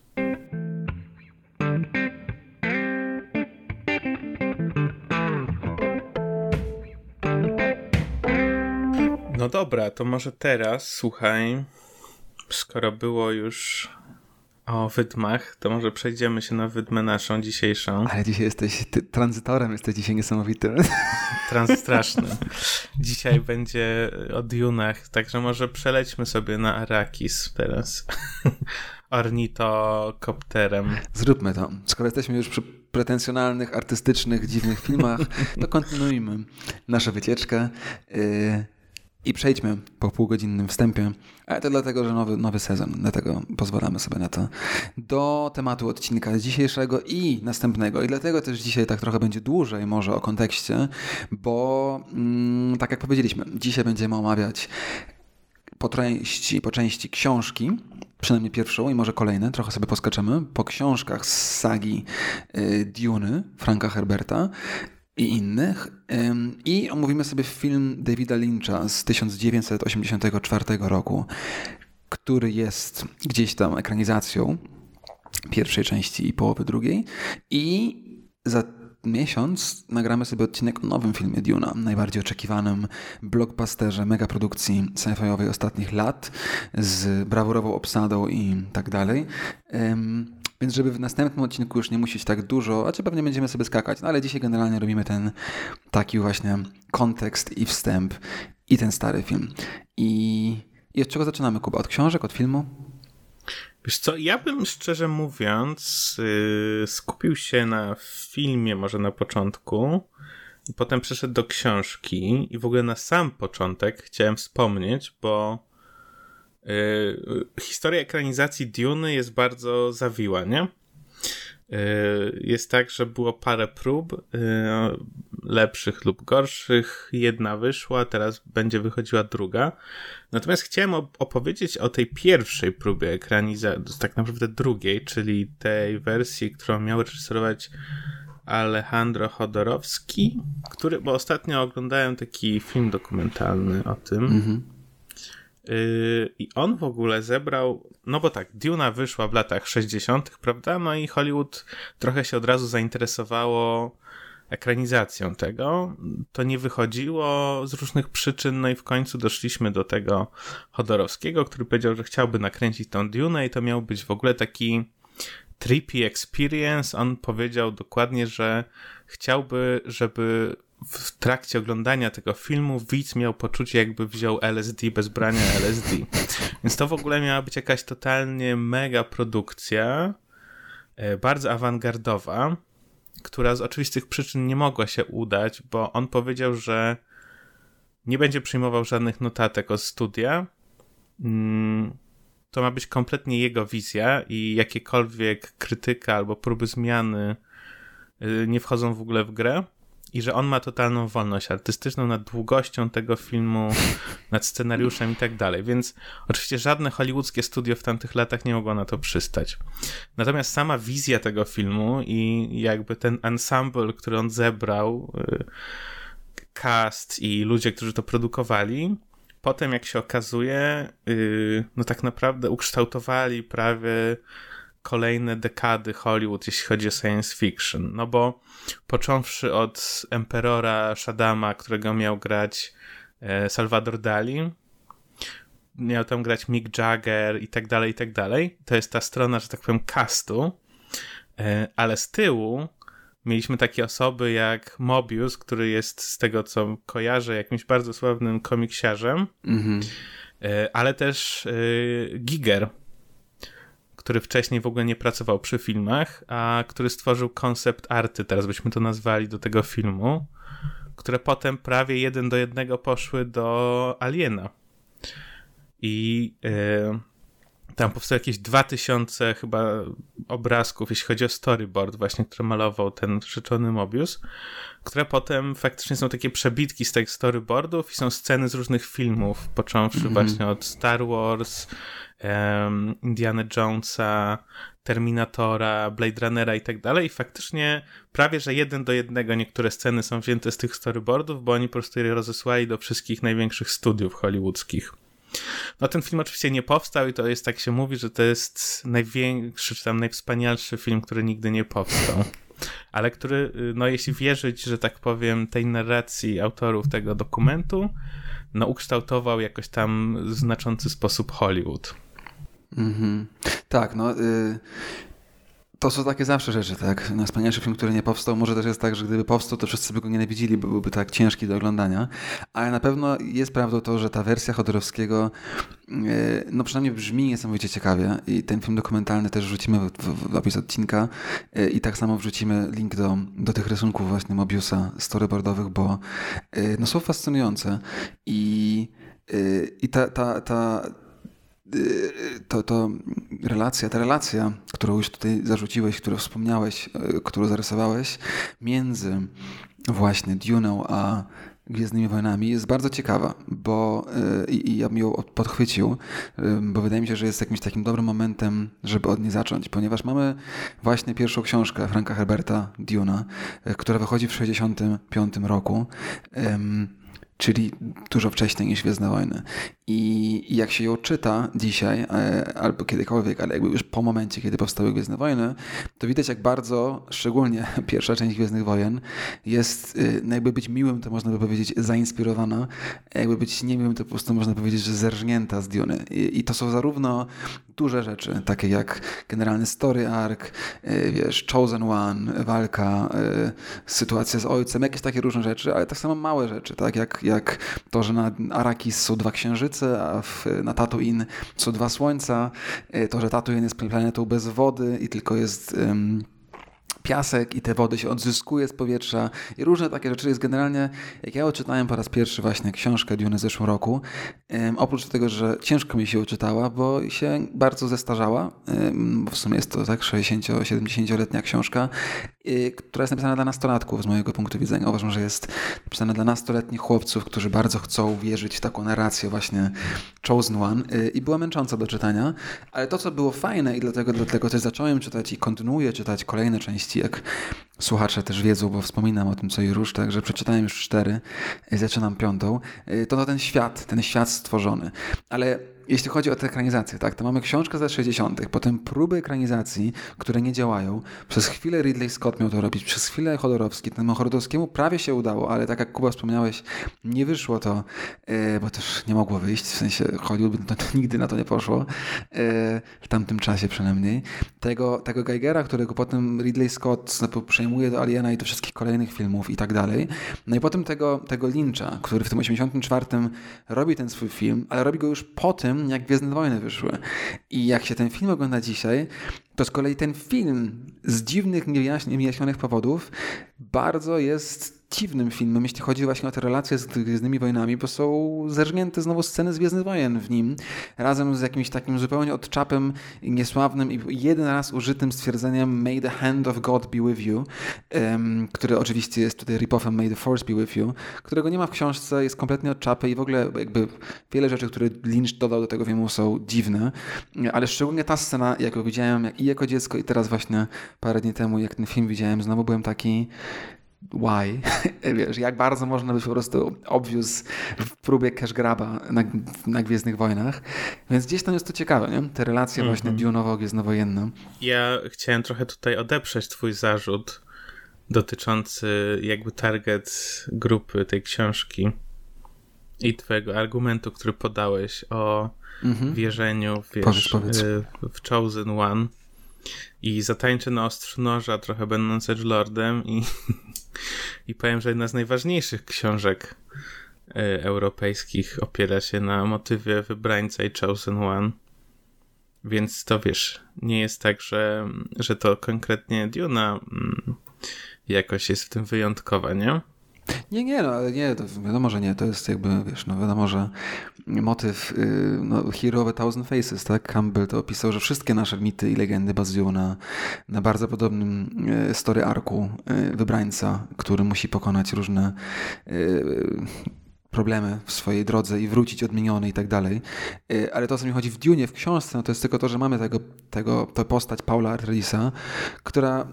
No dobra, to może teraz słuchaj, skoro było już o wydmach, to może przejdziemy się na wydmę naszą dzisiejszą. Ale dzisiaj jesteś ty, tranzytorem, jesteś dzisiaj niesamowity. Trans straszny. Dzisiaj będzie o Dunach, także może przelećmy sobie na Arakis teraz. Ornitokopterem. Zróbmy to. Skoro jesteśmy już przy pretensjonalnych, artystycznych, dziwnych filmach, to kontynuujmy naszą wycieczkę. Yy, i przejdźmy po półgodzinnym wstępie, ale to dlatego, że nowy, nowy sezon, dlatego pozwalamy sobie na to, do tematu odcinka dzisiejszego i następnego. I dlatego też dzisiaj tak trochę będzie dłużej może o kontekście, bo mm, tak jak powiedzieliśmy, dzisiaj będziemy omawiać po części, po części książki, przynajmniej pierwszą i może kolejne, trochę sobie poskaczemy, po książkach z sagi y, Duny Franka Herberta i innych. I omówimy sobie film Davida Lyncha z 1984 roku, który jest gdzieś tam ekranizacją pierwszej części i połowy drugiej. I za miesiąc nagramy sobie odcinek o nowym filmie Duna, najbardziej oczekiwanym blockbusterze megaprodukcji sci-fiowej ostatnich lat z brawurową obsadą i tak dalej. Więc żeby w następnym odcinku już nie musieć tak dużo, a czy pewnie będziemy sobie skakać, no ale dzisiaj generalnie robimy ten taki właśnie kontekst i wstęp i ten stary film. I, i od czego zaczynamy, Kuba? Od książek, od filmu? Wiesz co, ja bym szczerze mówiąc yy, skupił się na filmie może na początku i potem przeszedł do książki i w ogóle na sam początek chciałem wspomnieć, bo historia ekranizacji Dune jest bardzo zawiła, nie? Yy, jest tak, że było parę prób yy, lepszych lub gorszych. Jedna wyszła, teraz będzie wychodziła druga. Natomiast chciałem opowiedzieć o tej pierwszej próbie ekranizacji, tak naprawdę drugiej, czyli tej wersji, którą miał reżyserować Alejandro Chodorowski, który, bo ostatnio oglądałem taki film dokumentalny o tym. Mhm. Yy, I on w ogóle zebrał, no bo tak, Duna wyszła w latach 60., prawda? No i Hollywood trochę się od razu zainteresowało ekranizacją tego. To nie wychodziło z różnych przyczyn, no i w końcu doszliśmy do tego Chodorowskiego, który powiedział, że chciałby nakręcić tą Dune i to miał być w ogóle taki trippy experience. On powiedział dokładnie, że chciałby, żeby w trakcie oglądania tego filmu widz miał poczucie, jakby wziął LSD bez brania LSD. Więc to w ogóle miała być jakaś totalnie mega produkcja, e, bardzo awangardowa, która z oczywistych przyczyn nie mogła się udać, bo on powiedział, że nie będzie przyjmował żadnych notatek od studia. Mm, to ma być kompletnie jego wizja i jakiekolwiek krytyka albo próby zmiany y, nie wchodzą w ogóle w grę i że on ma totalną wolność artystyczną nad długością tego filmu, nad scenariuszem i tak dalej. Więc oczywiście żadne hollywoodzkie studio w tamtych latach nie mogło na to przystać. Natomiast sama wizja tego filmu i jakby ten ensemble, który on zebrał, y, cast i ludzie, którzy to produkowali, potem jak się okazuje, y, no tak naprawdę ukształtowali prawie kolejne dekady Hollywood, jeśli chodzi o science fiction. No bo począwszy od Emperora Shadama, którego miał grać e, Salvador Dali, miał tam grać Mick Jagger i tak dalej, i tak dalej. To jest ta strona, że tak powiem, castu, e, ale z tyłu mieliśmy takie osoby jak Mobius, który jest z tego, co kojarzę, jakimś bardzo sławnym komiksiarzem, mm -hmm. ale też Giger, który wcześniej w ogóle nie pracował przy filmach, a który stworzył koncept arty, teraz byśmy to nazwali, do tego filmu, które potem prawie jeden do jednego poszły do Aliena. I yy, tam powstało jakieś 2000 chyba obrazków, jeśli chodzi o storyboard właśnie, który malował ten rzeczony Mobius, które potem faktycznie są takie przebitki z tych storyboardów i są sceny z różnych filmów, począwszy mm -hmm. właśnie od Star Wars, um, Indiana Jonesa, Terminatora, Blade Runnera i tak dalej. I faktycznie prawie, że jeden do jednego niektóre sceny są wzięte z tych storyboardów, bo oni po prostu je rozesłali do wszystkich największych studiów hollywoodzkich. No ten film oczywiście nie powstał i to jest, tak się mówi, że to jest największy, czy tam najwspanialszy film, który nigdy nie powstał. Ale który, no jeśli wierzyć, że tak powiem, tej narracji autorów tego dokumentu, no ukształtował jakoś tam w znaczący sposób Hollywood. Mhm. Tak, no... Y to są takie zawsze rzeczy, tak? Najwspanialszy film, który nie powstał, może też jest tak, że gdyby powstał, to wszyscy by go nienawidzili, bo byłby tak ciężki do oglądania, ale na pewno jest prawdą to, że ta wersja Chodorowskiego e, no przynajmniej brzmi niesamowicie ciekawie i ten film dokumentalny też wrzucimy w, w, w opis odcinka e, i tak samo wrzucimy link do, do tych rysunków właśnie Mobiusa storyboardowych, bo e, no są fascynujące i, i ta, ta, ta to, to relacja, ta relacja, którą już tutaj zarzuciłeś, którą wspomniałeś, e, którą zarysowałeś między właśnie Duną a Gwiezdnymi Wojnami jest bardzo ciekawa, bo e, i, i ja bym ją podchwycił, bo wydaje mi się, że jest jakimś takim dobrym momentem, żeby od niej zacząć, ponieważ mamy właśnie pierwszą książkę Franka Herberta, Duna, która wychodzi w 1965 roku czyli dużo wcześniej niż Gwiezdne Wojny. I, jak się ją czyta dzisiaj, e, albo kiedykolwiek, ale jakby już po momencie, kiedy powstały Gwiezdne Wojny, to widać jak bardzo, szczególnie pierwsza część Gwiezdnych Wojen, jest, e, no jakby być miłym, to można by powiedzieć zainspirowana, jakby być niemiłym, to po prostu można powiedzieć, że zerżnięta z. I, i to są zarówno duże rzeczy, takie jak generalny story arc, e, wiesz, Chosen One, walka, sytuacja z ojcem, jakieś takie różne rzeczy, ale tak samo małe rzeczy, tak jak, jak to, że na Arakis są dwa księżyce, a w, na Tatooine są dwa słońca. E, to, że Tatooine jest planetą bez wody i tylko jest... Um, piasek i te wody się odzyskuje z powietrza i różne takie rzeczy. Jest generalnie, jak ja odczytałem po raz pierwszy właśnie książkę Dune w zeszłym roku, um, oprócz tego, że ciężko mi się uczytała, bo się bardzo zestarzała, um, w sumie jest to tak 60-70-letnia książka, która jest napisana dla nastolatków z mojego punktu widzenia. Uważam, że jest napisana dla nastoletnich chłopców, którzy bardzo chcą wierzyć w taką narrację właśnie Chosen One y, i była męcząca do czytania, ale to, co było fajne i dlatego, dlatego też zacząłem czytać i kontynuuję czytać kolejne części jak słuchacze też wiedzą, bo wspominam o tym co i róż, także przeczytałem już cztery, zaczynam piątą, y, to, to ten świat, ten świat stworzony. Ale jeśli chodzi o te ekranizacje, tak, to mamy książkę ze 60., potem próby ekranizacji, które nie działają. Przez chwilę Ridley Scott miał to robić, przez chwilę Chodorowski. Temu Chodorowskiemu prawie się udało, ale tak jak Kuba wspomniałeś, nie wyszło to, e, bo też nie mogło wyjść, w sensie Hollywood to, to nigdy na to nie poszło, e, w tamtym czasie przynajmniej. Tego, tego Geigera, którego potem Ridley Scott przejmuje do Aliena i do wszystkich kolejnych filmów i tak dalej. No i potem tego, tego Lyncha, który w tym 84 robi ten swój film, ale robi go już po tym, tym, jak Gwiezdne Wojny wyszły. I jak się ten film ogląda dzisiaj, to z kolei ten film z dziwnych, niewyjaśnionych powodów bardzo jest dziwnym filmem, jeśli chodzi właśnie o te relacje z Gwiezdnymi Wojnami, bo są zerżnięte znowu sceny z Gwiezdnych Wojen w nim, razem z jakimś takim zupełnie odczapem niesławnym i jeden raz użytym stwierdzeniem May the hand of God be with you, um, który oczywiście jest tutaj rip-offem May the force be with you, którego nie ma w książce, jest kompletnie odczapy i w ogóle jakby wiele rzeczy, które Lynch dodał do tego filmu są dziwne, ale szczególnie ta scena, jak ją widziałem i jako dziecko i teraz właśnie parę dni temu, jak ten film widziałem, znowu byłem taki why, wiesz, jak bardzo można być po prostu obwiózł w próbie cash graba na, na Gwiezdnych Wojnach. Więc gdzieś tam jest to ciekawe, nie? Te relacje mm -hmm. właśnie Dune'owo-Gwiezdnowojenne. Ja chciałem trochę tutaj odeprzeć twój zarzut dotyczący jakby target grupy tej książki i twojego argumentu, który podałeś o mm -hmm. wierzeniu wiesz, powiedz, powiedz. Y, w Chosen One i zatańczę na ostrzu noża, trochę będąc Edgelordem i, i powiem, że jedna z najważniejszych książek y, europejskich opiera się na motywie wybrańca i Chosen One. Więc to wiesz, nie jest tak, że, że to konkretnie Duna mm, jakoś jest w tym wyjątkowa, nie? Nie, nie, no, nie, to wiadomo, że nie. To jest jakby, wiesz, no wiadomo, że motyw y, no, Hero of a Thousand Faces, tak? Campbell to opisał, że wszystkie nasze mity i legendy bazują na, na bardzo podobnym y, story arku y, wybrańca, który musi pokonać różne problemy w swojej drodze i wrócić odmieniony i tak dalej. Ale to, co mi chodzi w Dune, w książce, no to jest tylko to, że mamy tego, tego, tę postać Paula Atreidisa, która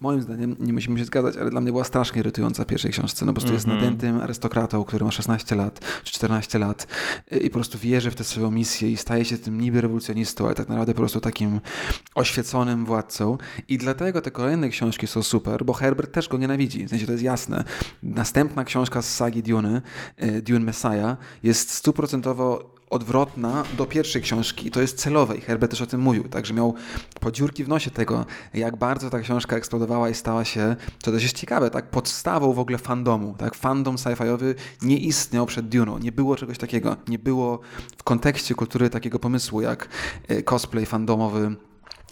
moim zdaniem, nie musimy się zgadzać, ale dla mnie była strasznie irytująca w pierwszej książce, no po prostu mm -hmm. jest mhm. nadętym arystokratą, który ma 16 lat czy 14 lat i po prostu wierzy w tę swoją misję i staje się tym niby rewolucjonistą, ale tak naprawdę po prostu takim oświeconym władcą i dlatego te kolejne książki są super, bo Herbert też go nienawidzi, w sensie to jest jasne. Następna książka z sagi Dune, e, Dune Messiah, jest stuprocentowo odwrotna do pierwszej książki i to jest celowe i Herbert też o tym mówił, także miał podziurki w nosie tego, jak bardzo ta książka eksplodowała i stała się, co też jest ciekawe, tak podstawą w ogóle fandomu, tak. Fandom sci-fiowy nie istniał przed Dune'ą, nie było czegoś takiego, nie było w kontekście kultury takiego pomysłu jak e, cosplay fandomowy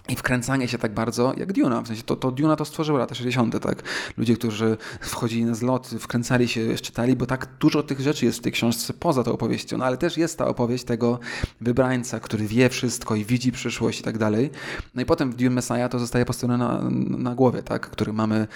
i wkręcanie się tak bardzo jak Duna. W sensie to, to Duna to stworzyły lata 60., tak? Ludzie, którzy wchodzili na zlot, wkręcali się, czytali, bo tak dużo tych rzeczy jest w tej książce poza tą opowieścią. No ale też jest ta opowieść tego wybrańca, który wie wszystko i widzi przyszłość i tak dalej. No i potem w Dune Messiah to zostaje postawione na, na głowie, tak? Który mamy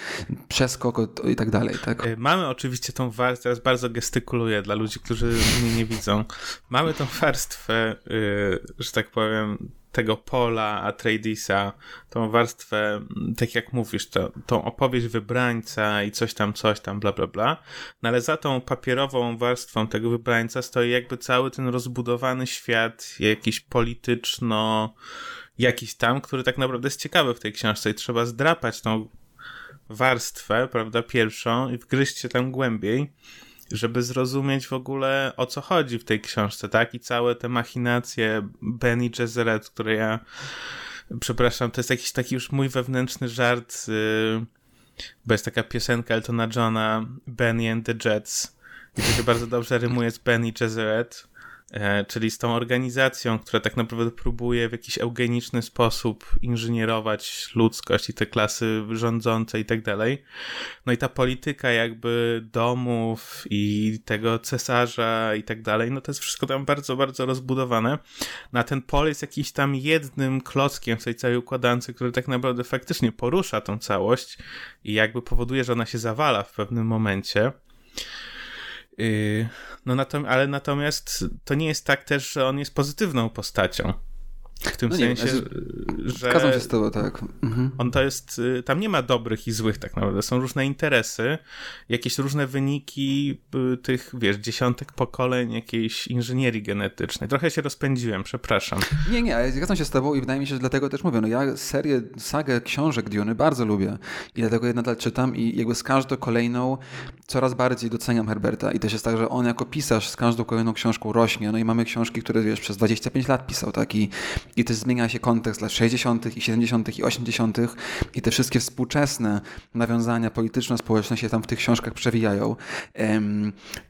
przeskok i tak dalej, tak? E, mamy oczywiście tą warstwę, teraz bardzo gestykuluję dla ludzi, którzy mnie nie widzą. Mamy tą warstwę, yy, że tak powiem, tego Pola Atreidisa, tą warstwę, tak jak mówisz, to, tą opowieść wybrańca i coś tam, coś tam, bla, bla, bla. No ale za tą papierową warstwą tego wybrańca stoi jakby cały ten rozbudowany świat, jakiś polityczno, jakiś tam, który tak naprawdę jest ciekawy w tej książce i trzeba zdrapać tą warstwę, prawda, pierwszą i wgryźć się tam głębiej żeby zrozumieć w ogóle o co chodzi w tej książce, tak? I całe te machinacje Benny Gesserit, które ja przepraszam, to jest jakiś taki już mój wewnętrzny żart, yy, bo jest taka piosenka Eltona Johna Benny and the Jets i to się bardzo dobrze rymuje z Benny Gesserit E, czyli z tą organizacją, która tak naprawdę próbuje w jakiś eugeniczny sposób inżynierować ludzkość i te klasy rządzące i tak dalej. No i ta polityka jakby domów i tego cesarza i tak dalej, no to jest wszystko tam bardzo, bardzo rozbudowane. Na ten pol jest jakiś tam jednym klockiem w tej całej układance, który tak naprawdę faktycznie porusza tą całość i jakby powoduje, że ona się zawala w pewnym momencie. Yy, no natom ale natomiast to nie jest tak też, że on jest pozytywną postacią. W tym no sensie, nie, że. Zgadzam się z tobą, tak. Mhm. On to jest. Y, tam nie ma dobrych i złych, tak naprawdę. Są różne interesy, jakieś różne wyniki y, tych, wiesz, dziesiątek pokoleń jakiejś inżynierii genetycznej. Trochę się rozpędziłem, przepraszam. Nie, nie, ale zgadzam się z tobą i wydaje mi się, że dlatego też mówię. No ja serię, sagę książek Diony bardzo lubię i dlatego je nadal czytam i jakby z każdą kolejną coraz bardziej doceniam Herberta. I też jest tak, że on jako pisarz z każdą kolejną książką rośnie. No i mamy książki, które wiesz, przez 25 lat pisał, tak? I i też zmienia się kontekst lat 60., i 70., i 80., i te wszystkie współczesne nawiązania polityczno-społeczne się tam w tych książkach przewijają.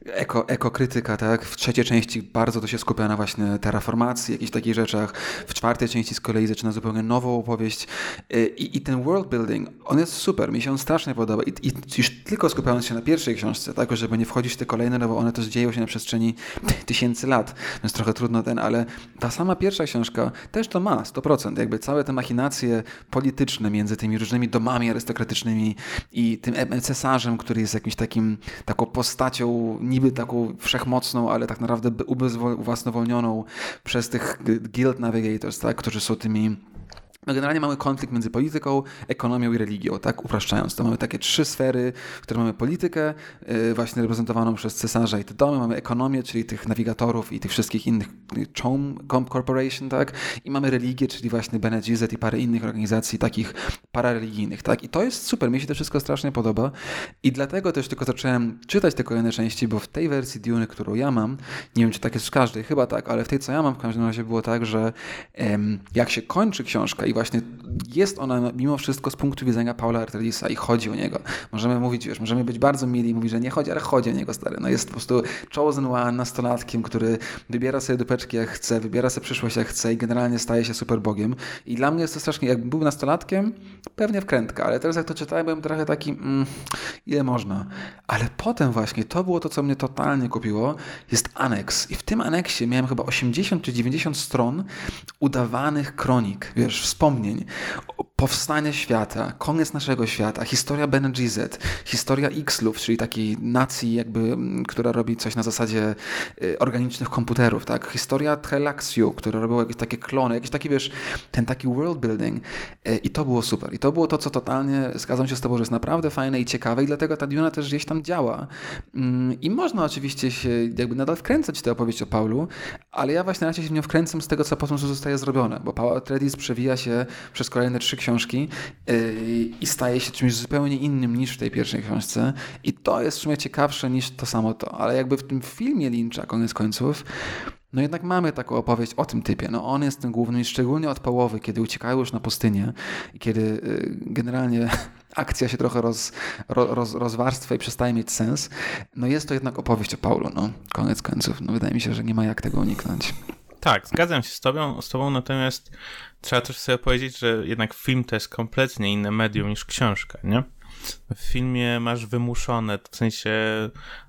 Eko, ekokrytyka, tak? W trzeciej części bardzo to się skupia na właśnie terraformacji, jakichś takich rzeczach. W czwartej części z kolei zaczyna zupełnie nową opowieść. E, I, i ten world building, on jest super, mi się on strasznie podoba. I, I, już tylko skupiając się na pierwszej książce, tak? Żeby nie wchodzić w te kolejne, no bo one też dzieją się na przestrzeni tysięcy lat, więc trochę trudno ten, ale ta sama pierwsza książka też to ma 100%. Jakby całe te machinacje polityczne między tymi różnymi domami arystokratycznymi i tym cesarzem, który jest jakimś takim, taką postacią niby taką wszechmocną, ale tak naprawdę ubezwłasnowolnioną przez tych guild navigators, tak, którzy są tymi no generalnie mamy konflikt między polityką, ekonomią i religią, tak upraszczając. To mamy takie trzy sfery, w których mamy politykę, yy, właśnie reprezentowaną przez cesarza i te domy, mamy ekonomię, czyli tych nawigatorów i tych wszystkich innych, Chom Corporation, tak, i mamy religię, czyli właśnie Bene i parę innych organizacji takich parareligijnych, tak, i to jest super, mi się to wszystko strasznie podoba i dlatego też tylko zacząłem czytać te kolejne części, bo w tej wersji Dune, którą ja mam, nie wiem, czy tak jest w każdej, chyba tak, ale w tej, co ja mam, w każdym razie było tak, że jak się kończy książka i właśnie jest ona mimo wszystko z punktu widzenia Paula Artelisa i chodzi o niego. Możemy mówić, wiesz, możemy być bardzo mili i mówić, że nie chodzi, ale chodzi o niego, stary. No jest po prostu chosen one, nastolatkiem, który wybiera sobie dupeczki jak chce, wybiera sobie przyszłość jak chce i generalnie staje się super bogiem. I dla mnie jest to strasznie, jak był nastolatkiem, pewnie wkrętka, ale teraz jak to czytałem, byłem trochę taki, mm, ile można. Ale potem właśnie, to było to, co mnie totalnie kupiło, jest aneks. I w tym aneksie miałem chyba 80 czy 90 stron udawanych kronik, wiesz, wspomnień, powstanie świata, koniec naszego świata, historia Bene historia X-Lów, czyli takiej nacji jakby, która robi coś na zasadzie y, organicznych komputerów, tak? Historia Trelaxiu, która robiła jakieś takie klony, jakiś taki, wiesz, ten taki world building y, i to było super. I to było to, co totalnie, zgadzam się z tobą, że jest naprawdę fajne i ciekawe i dlatego ta Duna też gdzieś tam działa. Mm, I można oczywiście się jakby nadal wkręcać w tę opowieść o Paulu, ale ja właśnie raczej się w nią wkręcam z tego, co potem zostaje zrobione, bo Paul Atreides przewija się przez kolejne trzy książki yy, i staje się czymś zupełnie innym niż w tej pierwszej książce i to jest w sumie ciekawsze niż to samo to, ale jakby w tym filmie Lyncha koniec końców no jednak mamy taką opowieść o tym typie. No on jest tym głównym i szczególnie od połowy, kiedy uciekają już na pustynię i kiedy y, generalnie akcja się trochę roz, roz, i przestaje mieć sens, no jest to jednak opowieść o Paulo, no koniec końców. No wydaje mi się, że nie ma jak tego uniknąć. Tak, zgadzam się z tobą, z tobą, natomiast trzeba też sobie powiedzieć, że jednak film to jest kompletnie inne medium niż książka, nie? W filmie masz wymuszone, w sensie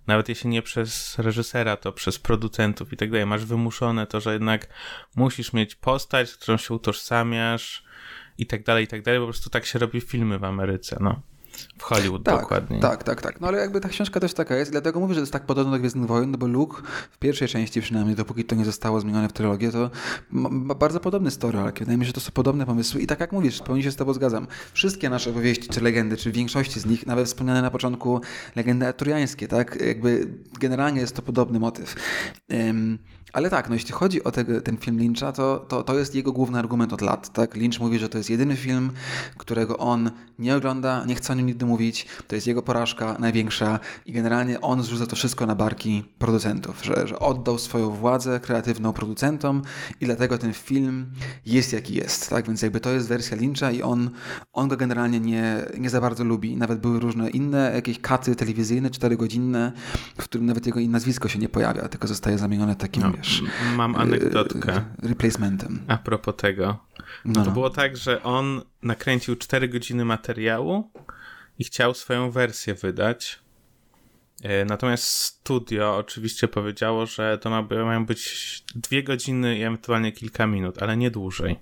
nawet jeśli nie przez reżysera, to przez producentów i tak dalej, masz wymuszone to, że jednak musisz mieć postać, z którą się utożsamiasz i tak dalej, i tak dalej. Po prostu tak się robi filmy w Ameryce, no. W Hollywood tak, dokładnie. Tak, tak, tak. No ale jakby ta książka też taka jest, dlatego mówię, że to jest tak podobno do Gwiezdnych Wojen, no bo Luke w pierwszej części przynajmniej, dopóki to nie zostało zmienione w trylogię, to ma bardzo podobny story, ale wydaje mi się, że to są podobne pomysły i tak jak mówisz, pełni się z tobą zgadzam. Wszystkie nasze opowieści czy legendy, czy w większości z nich, nawet wspomniane na początku legendy arturiańskie, tak? Jakby generalnie jest to podobny motyw. Um, ale tak, no jeśli chodzi o te, ten film Lyncha, to, to, to jest jego główny argument od lat. Tak? Lynch mówi, że to jest jedyny film, którego on nie ogląda, nie chce o nim nigdy mówić. To jest jego porażka największa i generalnie on zrzuca to wszystko na barki producentów, że, że oddał swoją władzę kreatywną producentom i dlatego ten film jest jaki jest. Tak? Więc jakby to jest wersja Lyncha i on, on go generalnie nie, nie za bardzo lubi. Nawet były różne inne jakieś katy telewizyjne, czterogodzinne, w którym nawet jego nazwisko się nie pojawia, tylko zostaje zamienione takim, no wiesz... Mam anegdotkę. E, replacementem. A propos tego. No. To było tak, że on nakręcił 4 godziny materiału i chciał swoją wersję wydać. E, natomiast studio oczywiście powiedziało, że to ma, mają być dwie godziny i ewentualnie kilka minut, ale nie dłużej.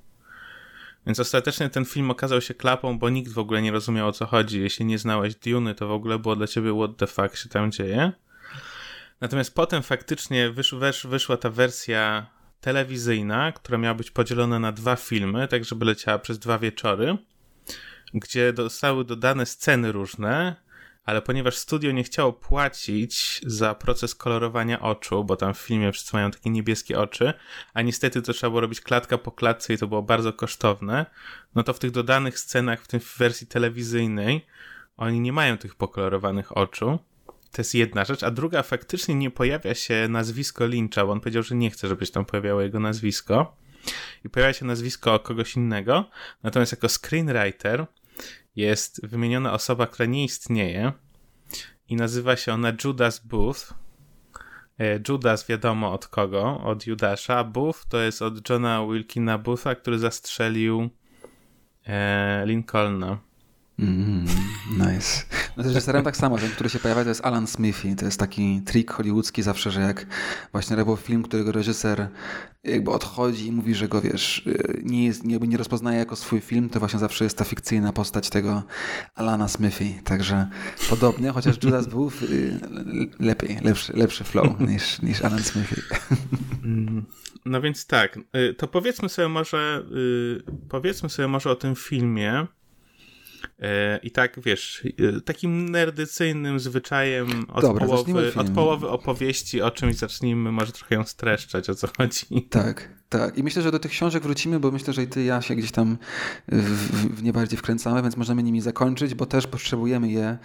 Więc ostatecznie ten film okazał się klapą, bo nikt w ogóle nie rozumiał o co chodzi. Jeśli nie znałeś Duny, to w ogóle było dla ciebie what the fuck się tam dzieje. Natomiast potem faktycznie wysz, wysz, wyszła ta wersja telewizyjna, która miała być podzielona na dwa filmy, tak żeby leciała przez dwa wieczory, gdzie zostały dodane sceny różne, ale ponieważ studio nie chciało płacić za proces kolorowania oczu, bo tam w filmie wszyscy mają takie niebieskie oczy, a niestety to trzeba było robić klatka po klatce i to było bardzo kosztowne, no to w tych dodanych scenach, w tym wersji telewizyjnej, oni nie mają tych pokolorowanych oczu. To jest jedna rzecz, a druga faktycznie nie pojawia się nazwisko Lyncha, bo on powiedział, że nie chce, żeby się tam pojawiało jego nazwisko. I pojawia się nazwisko kogoś innego. Natomiast jako screenwriter jest wymieniona osoba, która nie istnieje i nazywa się ona Judas Booth. E, Judas wiadomo od kogo, od Judasza. Booth to jest od Johna Wilkina Bootha, który zastrzelił e, Lincolna. Mm, nice. No z reżyserem tak samo, ten, który się pojawia, to jest Alan Smithy. To jest taki trik hollywoodzki zawsze, że jak właśnie robił film, którego reżyser jakby odchodzi i mówi, że go wiesz, nie, jest, nie, nie rozpoznaje jako swój film, to właśnie zawsze jest ta fikcyjna postać tego Alana Smithy. Także podobnie, chociaż Judas był y, lepiej, lepszy, lepszy flow niż, niż Alan Smithy. Mm, no więc tak, y, to powiedzmy sobie może, y, powiedzmy sobie może o tym filmie, I tak, wiesz, e, takim nerdycyjnym zwyczajem od, Dobra, połowy, od połowy opowieści o czymś zacznijmy, może trochę ją streszczać, o co chodzi. Tak, tak. I myślę, że do tych książek wrócimy, bo myślę, że i ty i ja się gdzieś tam w, w nie bardziej wkręcamy, więc możemy nimi zakończyć, bo też potrzebujemy je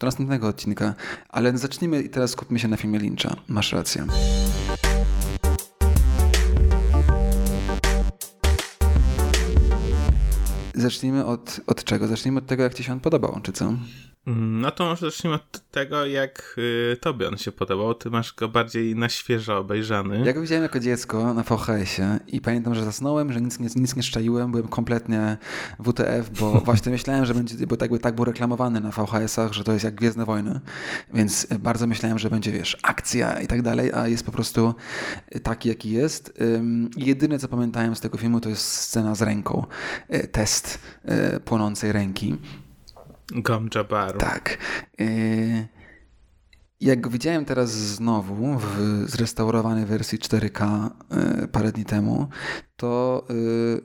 do następnego odcinka. Ale zacznijmy i teraz skupmy się na filmie Lyncha. Masz rację. Zacznijmy od, od czego? Zacznijmy od tego, jak ci się on podobał, czy co? No to może zacznijmy od tego, jak y, tobie on się podobał. Ty masz go bardziej na świeżo obejrzany. Ja go widziałem jako dziecko na VHS-ie i pamiętam, że zasnąłem, że nic, nic, nic nie szczaiłem, byłem kompletnie WTF, bo właśnie myślałem, że będzie, bo tak, tak był reklamowany na VHS-ach, że to jest jak Gwiezdne Wojny, więc bardzo myślałem, że będzie, wiesz, akcja i tak dalej, a jest po prostu taki, jaki jest. I jedyne, co pamiętałem z tego filmu, to jest scena z ręką, y, test y, płonącej ręki. Gom Jabaru. Tak. Y, jak go widziałem teraz znowu w zrestaurowanej wersji 4K y, parę dni temu, to y,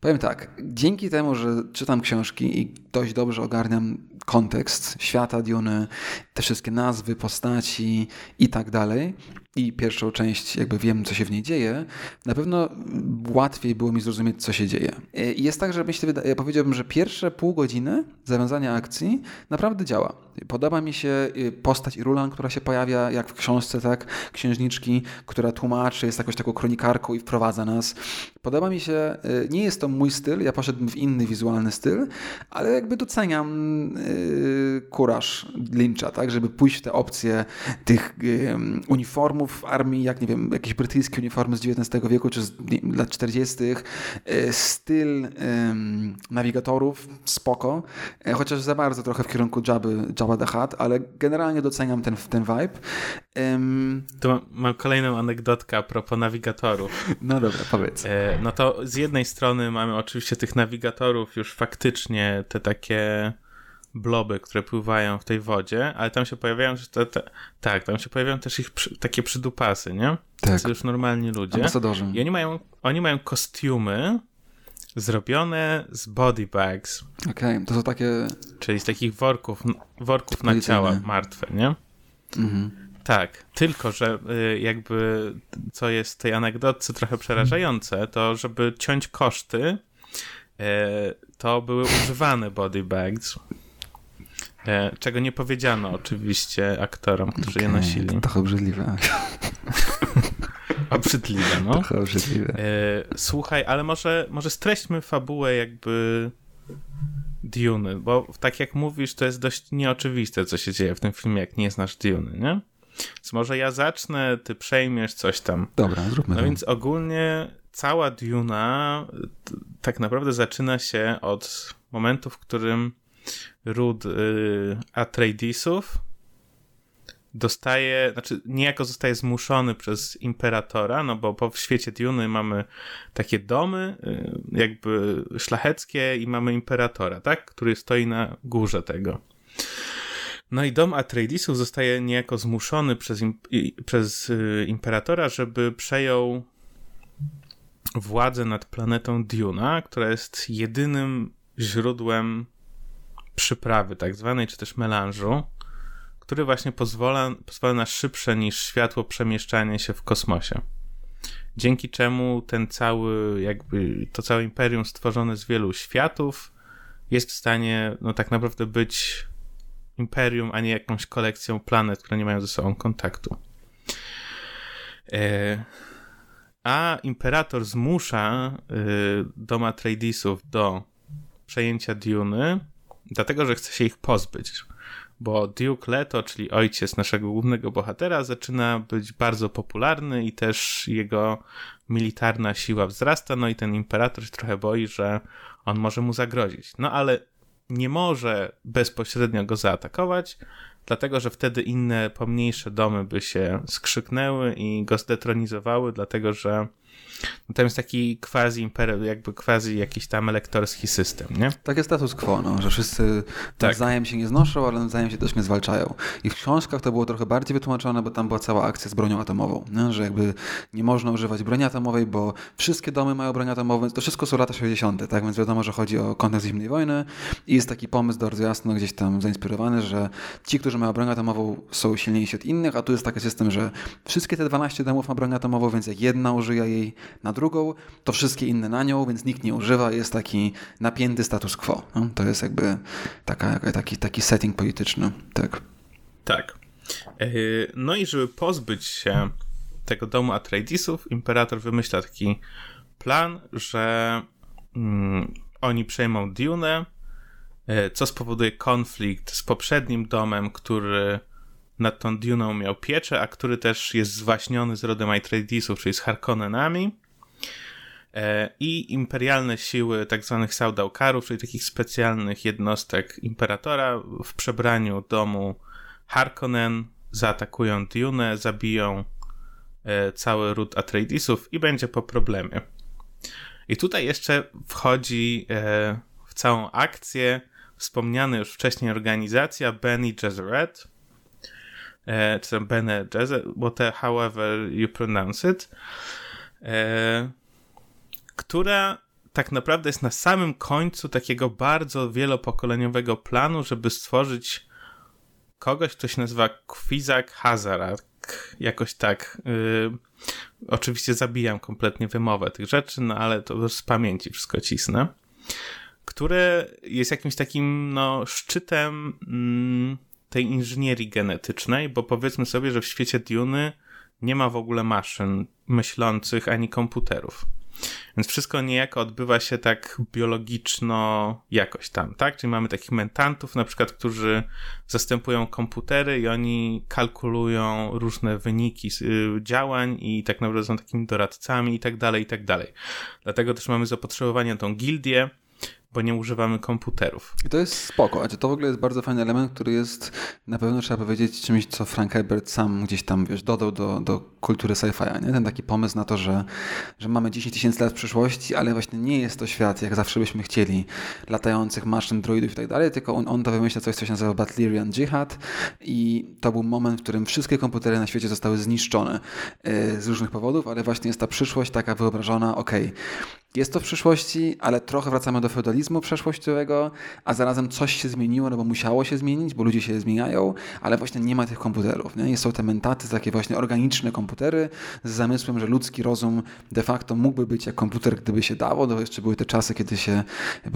powiem tak, dzięki temu, że czytam książki i dość dobrze ogarniam kontekst świata Duny, te wszystkie nazwy, postaci i tak dalej, i pierwszą część jakby wiem, co się w niej dzieje, na pewno łatwiej było mi zrozumieć, co się dzieje. I jest tak, że myślę, ja powiedziałbym, że pierwsze pół godziny zawiązania akcji naprawdę działa. Podoba mi się y, postać Irulan, która się pojawia, jak w książce, tak, księżniczki, która tłumaczy, jest jakąś taką kronikarką i wprowadza nas. Podoba mi się, y, nie jest to mój styl, ja poszedłem w inny wizualny styl, ale jakby doceniam yy, kuraż Lyncha, tak, żeby pójść w te opcje tych yy, uniformów armii, jak nie wiem, jakieś brytyjskie uniformy z XIX wieku czy z lat 40., yy, styl nawigatorów, spoko, y, chociaż za bardzo trochę w kierunku Jabby, Jabba the Hutt, ale generalnie doceniam ten, ten vibe. To mam kolejną anegdotkę a propos nawigatorów. No dobra, powiedz. E, no to z jednej strony mamy oczywiście tych nawigatorów już faktycznie te takie bloby, które pływają w tej wodzie, ale tam się pojawiają, że te, te, tak, tam się pojawiają też ich przy, takie przydupasy, nie? Tak. To już normalni ludzie. Ambasadorzy. I oni mają, oni mają kostiumy zrobione z body bags. Okej, okay, to są takie... Czyli z takich worków, worków na ciała martwe, nie? Mhm. Tak, tylko że y, jakby co jest w tej anegdotce trochę przerażające, to żeby ciąć koszty, y, to były używane body bags. Y, czego nie powiedziano oczywiście aktorom, którzy okay, je nosili. To trochę obrzydliwe. obrzydliwe, no. Trochę obrzydliwe. Słuchaj, ale może, może streśćmy fabułę jakby Dune, bo tak jak mówisz, to jest dość nieoczywiste, co się dzieje w tym filmie, jak nie znasz Dune, nie? Więc może ja zacznę, ty przejmiesz coś tam. Dobra, zróbmy No to. więc ogólnie cała Duna tak naprawdę zaczyna się od momentu, w którym ród y, Atreidisów dostaje, znaczy niejako zostaje zmuszony przez imperatora, no bo po w świecie Duny mamy takie domy y, jakby szlacheckie i mamy imperatora, tak? Który stoi na górze tego. No i dom Atreidisów zostaje niejako zmuszony przez, przez y, imperatora, żeby przejął władzę nad planetą Duna, która jest jedynym źródłem przyprawy, tak zwanej, czy też melanżu, który właśnie pozwala, pozwala na szybsze niż światło przemieszczanie się w kosmosie. Dzięki czemu ten cały, jakby to całe imperium stworzone z wielu światów jest w stanie, no tak naprawdę być imperium, a nie jakąś kolekcją planet, które nie mają ze sobą kontaktu. E, a imperator zmusza e, dom Atreidisów do przejęcia Duny, dlatego że chce się ich pozbyć. Bo Duke Leto, czyli ojciec naszego głównego bohatera, zaczyna być bardzo popularny i też jego militarna siła wzrasta, no i ten imperator się trochę boi, że on może mu zagrozić. No ale nie może bezpośrednio go zaatakować, dlatego że wtedy inne pomniejsze domy by się skrzyknęły i go zdetronizowały, dlatego że tam jest taki quasi jakby quasi jakiś tam elektorski system, nie? Takie status quo, no, że wszyscy tak. nawzajem się nie znoszą, ale nawzajem się też nie zwalczają. I w książkach to było trochę bardziej wytłumaczone, bo tam była cała akcja z bronią atomową, nie? że jakby nie można używać broni atomowej, bo wszystkie domy mają broń atomową, więc to wszystko są lata 60., tak? Więc wiadomo, że chodzi o kontekst zimnej wojny i jest taki pomysł bardzo jasno gdzieś tam zainspirowany, że ci, którzy mają broń atomową są silniejsi od innych, a tu jest taki system, że wszystkie te 12 domów ma broń atomową, więc jak jedna użyje jej na drugą, to wszystkie inne na nią, więc nikt nie używa, jest taki napięty status quo. No? To jest jakby taka, taki, taki setting polityczny. Tak. Tak. E, no i żeby pozbyć się tego domu Atreidisów, imperator wymyśla taki plan, że mm, oni przejmą Dune, co spowoduje konflikt z poprzednim domem, który nad tą Duną miał pieczę, a który też jest zwaśniony z rodem Atreidisów, czyli z Harkonnenami. E, i imperialne siły tak zwanych Saudaukarów, czyli takich specjalnych jednostek imperatora w przebraniu domu Harkonnen zaatakują Dune, zabiją e, cały ród Atreidisów i będzie po problemie. I tutaj jeszcze wchodzi e, w całą akcję wspomniana już wcześniej organizacja Bene Gesserit, czy Bene Gesserit, however you pronounce it, która tak naprawdę jest na samym końcu takiego bardzo wielopokoleniowego planu, żeby stworzyć kogoś, kto się nazywa Kwizak Hazara. mózg jakoś tak. Yy, oczywiście zabijam kompletnie wymowę tych rzeczy, no ale to z pamięci wszystko cisnę. Które jest jakimś takim no, szczytem mm, tej inżynierii genetycznej, bo powiedzmy sobie, że w świecie Duny nie ma w ogóle maszyn myślących ani komputerów. Więc wszystko niejako odbywa się tak biologiczno jakoś tam, tak? Czyli mamy takich mentantów na przykład, którzy zastępują komputery i oni kalkulują różne wyniki y, działań i tak naprawdę są takimi doradcami i tak dalej, i tak dalej. Dlatego też mamy zapotrzebowanie na tą gildię, bo nie używamy komputerów. I to jest spoko. Znaczy, to w ogóle jest bardzo fajny element, który jest na pewno trzeba powiedzieć czymś, co Frank Herbert sam gdzieś tam, wiesz, dodał do, do kultury sci-fi, nie? Ten taki pomysł na to, że, że mamy 10 tysięcy lat przyszłości, ale właśnie nie jest to świat, jak zawsze byśmy chcieli, latających maszyn, droidów i tak dalej, tylko on, on to wymyśla coś, co się nazywa Butlerian Jihad i to był moment, w którym wszystkie komputery na świecie zostały zniszczone yy, z różnych powodów, ale właśnie jest ta przyszłość taka wyobrażona, okej, okay, jest to w przyszłości, ale trochę wracamy do feudalizmu przeszłościowego, a zarazem coś się zmieniło, no bo musiało się zmienić, bo ludzie się zmieniają, ale właśnie nie ma tych komputerów. Nie? Są te mentaty, takie właśnie organiczne komputery z zamysłem, że ludzki rozum de facto mógłby być jak komputer, gdyby się dało. To jeszcze były te czasy, kiedy się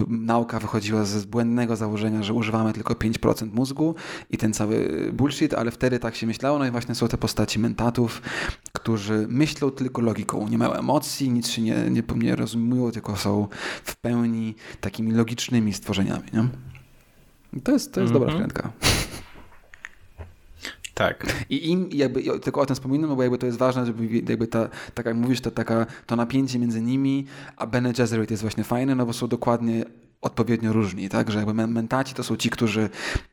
nauka wychodziła z błędnego założenia, że używamy tylko 5% mózgu i ten cały bullshit, ale wtedy tak się myślało. No i właśnie są te postaci mentatów, którzy myślą tylko logiką, nie mają emocji, nic się nie, nie, nie rozumują, tylko są w pełni takimi logicznymi stworzeniami. Nie? To jest, to jest mm -hmm. dobra mhm. wkrętka. Tak. I im jakby, tylko o tym wspominam, no bo jakby to jest ważne, żeby jakby ta, tak jak mówisz, ta, taka, to napięcie między nimi, a Bene Gesserit jest właśnie fajne, no bo są dokładnie odpowiednio różni, tak? Że jakby mentaci to są ci, którzy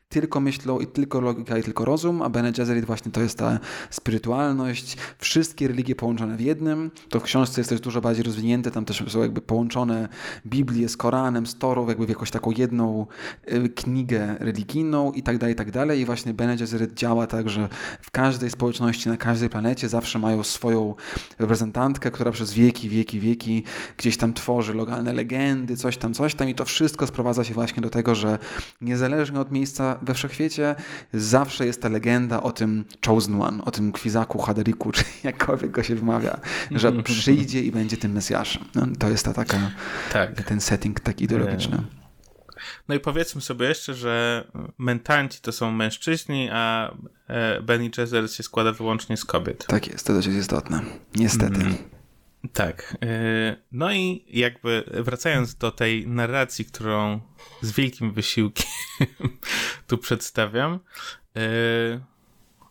tylko myślą i tylko logika i tylko rozum, a Bene Gesserit właśnie to jest ta spirytualność, wszystkie religie połączone w jednym. To w książce jest też dużo bardziej rozwinięte, tam też są jakby połączone Biblię z Koranem, z Torą, jakby w jakąś taką jedną y, knigę religijną i tak dalej, i tak dalej. I właśnie Bene Gesserit działa tak, że w każdej społeczności, na każdej planecie zawsze mają swoją reprezentantkę, która przez wieki, wieki, wieki gdzieś tam tworzy lokalne legendy, coś tam, coś tam i to wszystko sprowadza się właśnie do tego, że niezależnie od miejsca we wszechświecie zawsze jest ta legenda o tym Chosen One, o tym Kwizaku Haderiku, czy jakkolwiek go się wymawia, że przyjdzie i będzie tym Mesjaszem. No, to jest ta taka, tak. ten setting taki ideologiczny. No i powiedzmy sobie jeszcze, że mentanci to są mężczyźni, a e, Benny Gesserit się składa wyłącznie z kobiet. Tak jest, to też jest istotne. Niestety. Mm. Tak. E, no i jakby wracając do tej narracji, którą z wielkim wysiłkiem tu przedstawiam, e,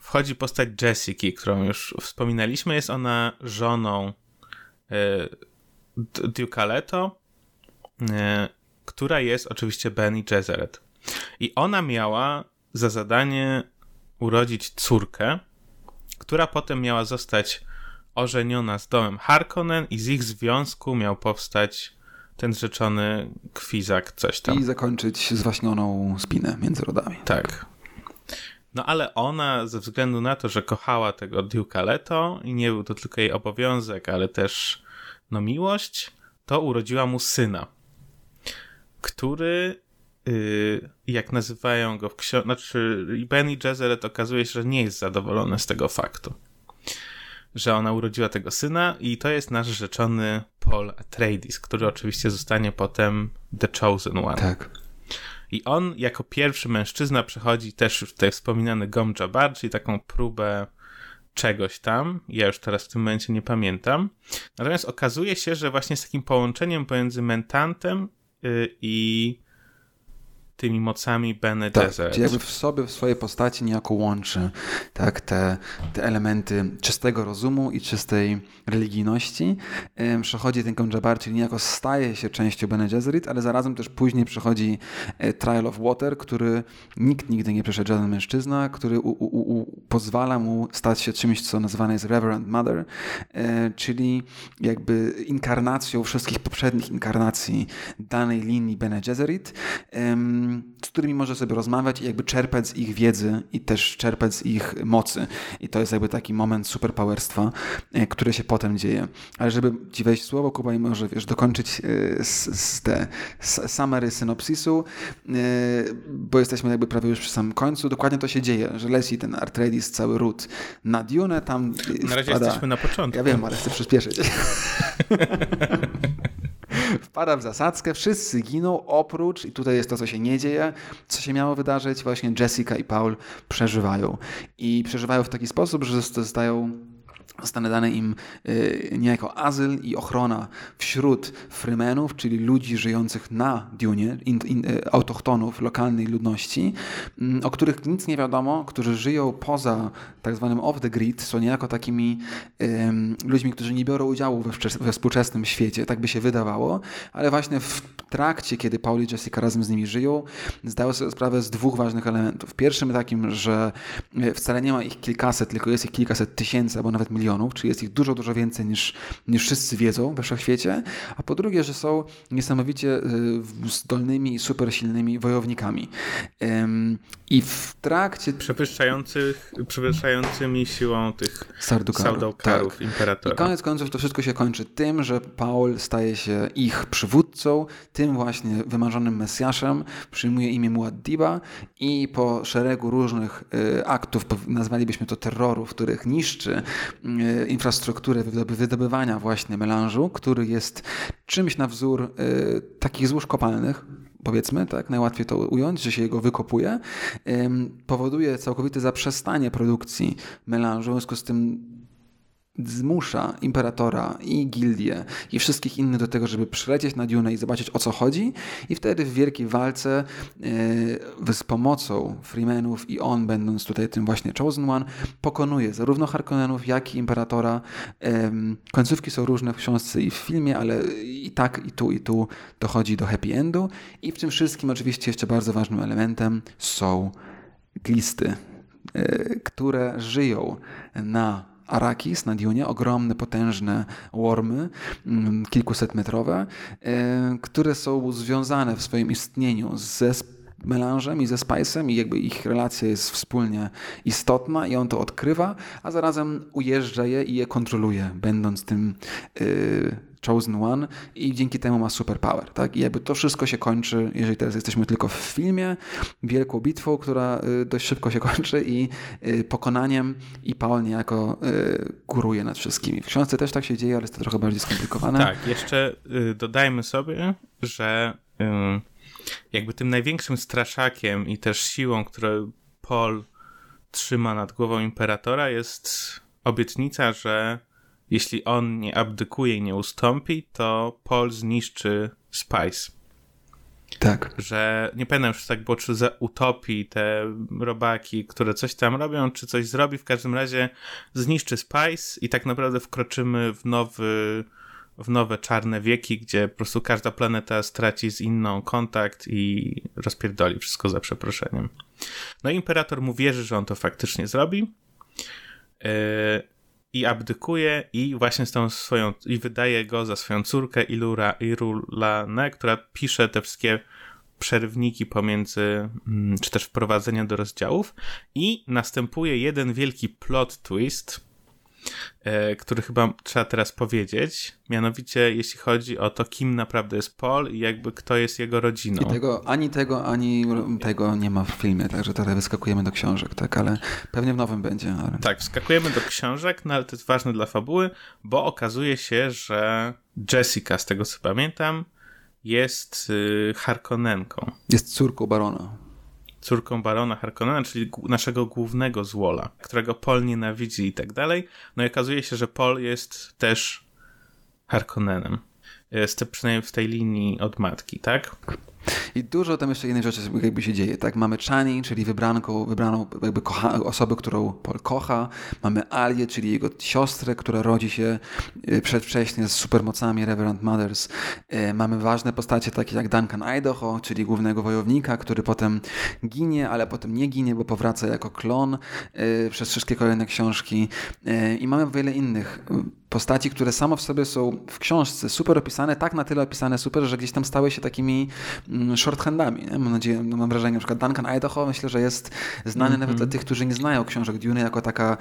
wchodzi postać Jessica, którą już wspominaliśmy. Jest ona żoną e, Duke'a Leto, która jest oczywiście Benny Gesserit. I ona miała za zadanie urodzić córkę, która potem miała zostać ożeniona z domem Harkonnen i z ich związku miał powstać ten rzeczony kwizak, coś tam. I zakończyć zwaśnioną spinę między rodami. Tak. No ale ona, ze względu na to, że kochała tego Duke'a Leto i nie był to tylko jej obowiązek, ale też no miłość, to urodziła mu syna, który yy, jak nazywają go w książce, znaczy Benny Gesserit okazuje się, że nie jest zadowolony z tego faktu że ona urodziła tego syna i to jest nasz rzeczony Paul Atreides, który oczywiście zostanie potem The Chosen One. Tak. I on jako pierwszy mężczyzna przechodzi też tutaj wspominany Gom Jabbar, czyli taką próbę czegoś tam. Ja już teraz w tym momencie nie pamiętam. Natomiast okazuje się, że właśnie z takim połączeniem pomiędzy Mentantem yy, i tymi mocami Bene tak, Czyli jakby w sobie, w swojej postaci niejako łączy tak, te, te elementy czystego rozumu i czystej religijności. Przechodzi ten Konjabar, czyli niejako staje się częścią Bene Gesserit, ale zarazem też później przychodzi e, Trial of Water, który nikt nigdy nie przeszedł, żaden mężczyzna, który u, u, u, pozwala mu stać się czymś, co nazywane jest Reverend Mother, e, czyli jakby inkarnacją wszystkich poprzednich inkarnacji danej linii Bene Gesserit z którymi może sobie rozmawiać i jakby czerpać z ich wiedzy i też czerpać z ich mocy. I to jest jakby taki moment superpowerstwa, e, który się potem dzieje. Ale żeby ci wejść w słowo, Kuba, i może wiesz, dokończyć e, z, z te summary synopsisu, e, bo jesteśmy jakby prawie już przy samym końcu. Dokładnie to się dzieje, że leci ten Artredis, cały ród na Dune, tam Na razie wpada... jesteśmy na początku. Ja wiem, ale chcę przyspieszyć. Wpada w zasadzkę, wszyscy giną, oprócz, i tutaj jest to, co się nie dzieje, co się miało wydarzyć, właśnie Jessica i Paul przeżywają. I przeżywają w taki sposób, że zostają Zostanie dany im y, niejako azyl i ochrona wśród Freemenów, czyli ludzi żyjących na Dunie, in, in, y, autochtonów lokalnej ludności, mm, o których nic nie wiadomo, którzy żyją poza tak zwanym off the grid, są niejako takimi ludźmi, którzy nie biorą udziału we, we współczesnym świecie, tak by się wydawało, ale właśnie w trakcie, kiedy Paul i Jessica razem z nimi żyją, zdają sobie sprawę z dwóch ważnych elementów. Pierwszym takim, że y, wcale nie ma ich kilkaset, tylko jest ich kilkaset tysięcy, albo nawet milionów, czyli jest ich dużo, dużo więcej niż, niż wszyscy wiedzą we wszechświecie, a po drugie, że są niesamowicie y, zdolnymi i super silnymi wojownikami. I w trakcie... Przewyższających, przewyższającymi siłą tych Sardukarów, tak. imperatora. I koniec końców to wszystko się kończy tym, że Paul staje się ich przywódcą, tym właśnie wymarzonym Mesjaszem, przyjmuje imię Muad'Diba i po szeregu różnych y, aktów, nazwalibyśmy to terroru, w których niszczy y, infrastrukturę wydobywania właśnie melanżu, który jest czymś na wzór y, takich złóż kopalnych, powiedzmy, tak, najłatwiej to ująć, że się jego wykopuje, powoduje całkowite zaprzestanie produkcji melanżu, w związku z tym zmusza imperatora i gildię i wszystkich innych do tego, żeby przylecieć na Dune i zobaczyć o co chodzi i wtedy w wielkiej walce yy, z pomocą Freemanów i on, będąc tutaj tym właśnie Chosen One, pokonuje zarówno Harkonnenów, jak i imperatora. Yy, końcówki są różne w książce i w filmie, ale i tak i tu i tu dochodzi do happy endu i w tym wszystkim oczywiście jeszcze bardzo ważnym elementem są glisty, yy, które żyją na Arakis na Dune, ogromne, potężne wormy, mm, kilkusetmetrowe, e, które są związane w swoim istnieniu ze melanżem i ze Spice'em i jakby ich relacja jest wspólnie istotna i on to odkrywa, a zarazem ujeżdża je i je kontroluje, będąc tym yy, Chosen One i dzięki temu ma superpower. Tak? I jakby to wszystko się kończy, jeżeli teraz jesteśmy tylko w filmie, wielką bitwą, która y, dość szybko się kończy i y, pokonaniem i Paul niejako y, góruje nad wszystkimi. W książce też tak się dzieje, ale jest to trochę bardziej skomplikowane. Tak, jeszcze dodajmy sobie, że jakby tym największym straszakiem i też siłą, którą Paul trzyma nad głową imperatora jest obietnica, że jeśli on nie abdykuje i nie ustąpi, to Paul zniszczy Spice. Tak. Że nie pamiętam już tak było, czy za utopi te robaki, które coś tam robią, czy coś zrobi. W każdym razie zniszczy Spice i tak naprawdę wkroczymy w nowy, w nowe czarne wieki, gdzie po prostu każda planeta straci z inną kontakt i rozpierdoli wszystko za przeproszeniem. No i imperator mu wierzy, że on to faktycznie zrobi. Yy, i abdykuje i właśnie z tą swoją, i wydaje go za swoją córkę Ilura, Irulanę, która pisze te wszystkie przerwniki pomiędzy, mm, czy też wprowadzenia do rozdziałów. I następuje jeden wielki plot twist, który chyba trzeba teraz powiedzieć. Mianowicie, jeśli chodzi o to, kim naprawdę jest Paul i jakby kto jest jego rodziną. I tego, ani tego, ani tego nie ma w filmie, także tutaj wyskakujemy do książek, tak, ale pewnie w nowym będzie. Ale... Tak, wskakujemy do książek, no ale to jest ważne dla fabuły, bo okazuje się, że Jessica, z tego co pamiętam, jest y, Harkonnenką. Jest córką barona córką barona Harkonnena, czyli naszego głównego złola, którego Paul nienawidzi i tak dalej. No i okazuje się, że Paul jest też Harkonnenem. Jest przynajmniej w tej linii od matki, tak? I dużo tam jeszcze innych rzeczy jakby się dzieje, tak? Mamy Chani, czyli wybranką, wybraną jakby kocha, osobę, którą Paul kocha. Mamy Alię, czyli jego siostrę, która rodzi się y, przedwcześnie z supermocami Reverend Mothers. Y, mamy ważne postacie takie jak Duncan Idaho, czyli głównego wojownika, który potem ginie, ale potem nie ginie, bo powraca jako klon y, przez wszystkie kolejne książki. I mamy wiele innych postaci, które samo w sobie są w książce super opisane, tak na tyle opisane super, że gdzieś tam stały się takimi shorthandami. Nie? Mam nadzieję, no mam wrażenie, na przykład Duncan Idaho myślę, że jest znany mm -hmm. nawet dla tych, którzy nie znają książek Dune jako taka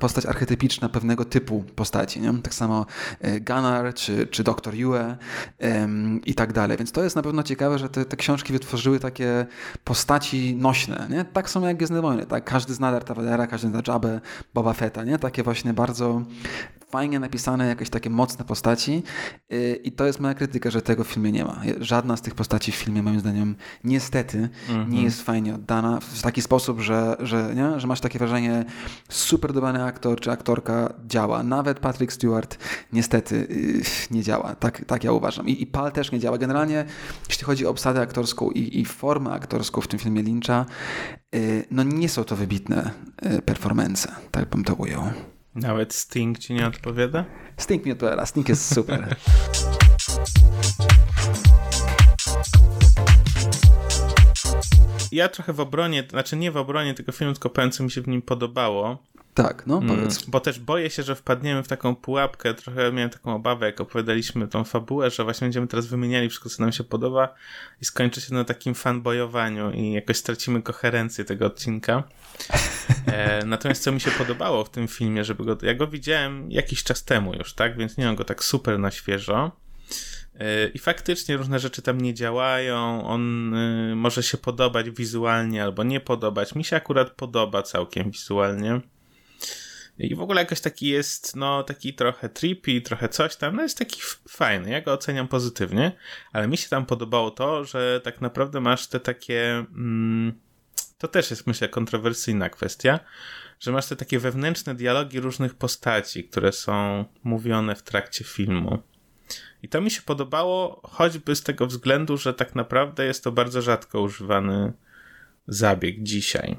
postać archetypiczna pewnego typu postaci. Nie? Tak samo e, Gunnar czy, czy Dr. Yue um, i tak dalej. Więc to jest na pewno ciekawe, że te, te książki wytworzyły takie postaci nośne. Nie? Tak samo jak Gwiezdne Wojny. Tak? Każdy zna Darta Vadera, każdy zna Jabba, Boba Fetta. Nie? Takie właśnie bardzo fajnie napisane, jakieś takie mocne postaci y, i to jest moja krytyka, że tego w filmie nie ma. Żadna z tych postaci w filmie moim zdaniem niestety mm -hmm. nie jest fajnie oddana w taki sposób, że, że, nie? że masz takie wrażenie super dobrany aktor czy aktorka działa. Nawet Patrick Stewart niestety y, nie działa. Tak, tak ja uważam. I, I Pal też nie działa. Generalnie jeśli chodzi o obsadę aktorską i, i formę aktorską w tym filmie Lyncha, y, no nie są to wybitne performance, tak bym to ujął. Nawet Sting ci nie odpowiada? Sting mi odpowiada, Sting jest super. ja trochę w obronie, znaczy nie w obronie tego filmu, tylko powiem, co mi się w nim podobało. Tak, no mm, powiedz. bo też boję się, że wpadniemy w taką pułapkę, trochę miałem taką obawę, jak opowiadaliśmy tą fabułę, że właśnie będziemy teraz wymieniali wszystko, co nam się podoba i skończy się na takim fanboyowaniu i jakoś stracimy koherencję tego odcinka. E, natomiast co mi się podobało w tym filmie, żeby go, ja go widziałem jakiś czas temu już, tak, więc nie mam go tak super na świeżo. E, I faktycznie różne rzeczy tam nie działają. On y, może się podobać wizualnie albo nie podobać. Mi się akurat podoba całkiem wizualnie. I w ogóle jakoś taki jest, no, taki trochę trippy, trochę coś tam, no jest taki fajny, ja go oceniam pozytywnie, ale mi się tam podobało to, że tak naprawdę masz te takie, mm, to też jest myślę kontrowersyjna kwestia, że masz te takie wewnętrzne dialogi różnych postaci, które są mówione w trakcie filmu. I to mi się podobało, choćby z tego względu, że tak naprawdę jest to bardzo rzadko używany zabieg dzisiaj.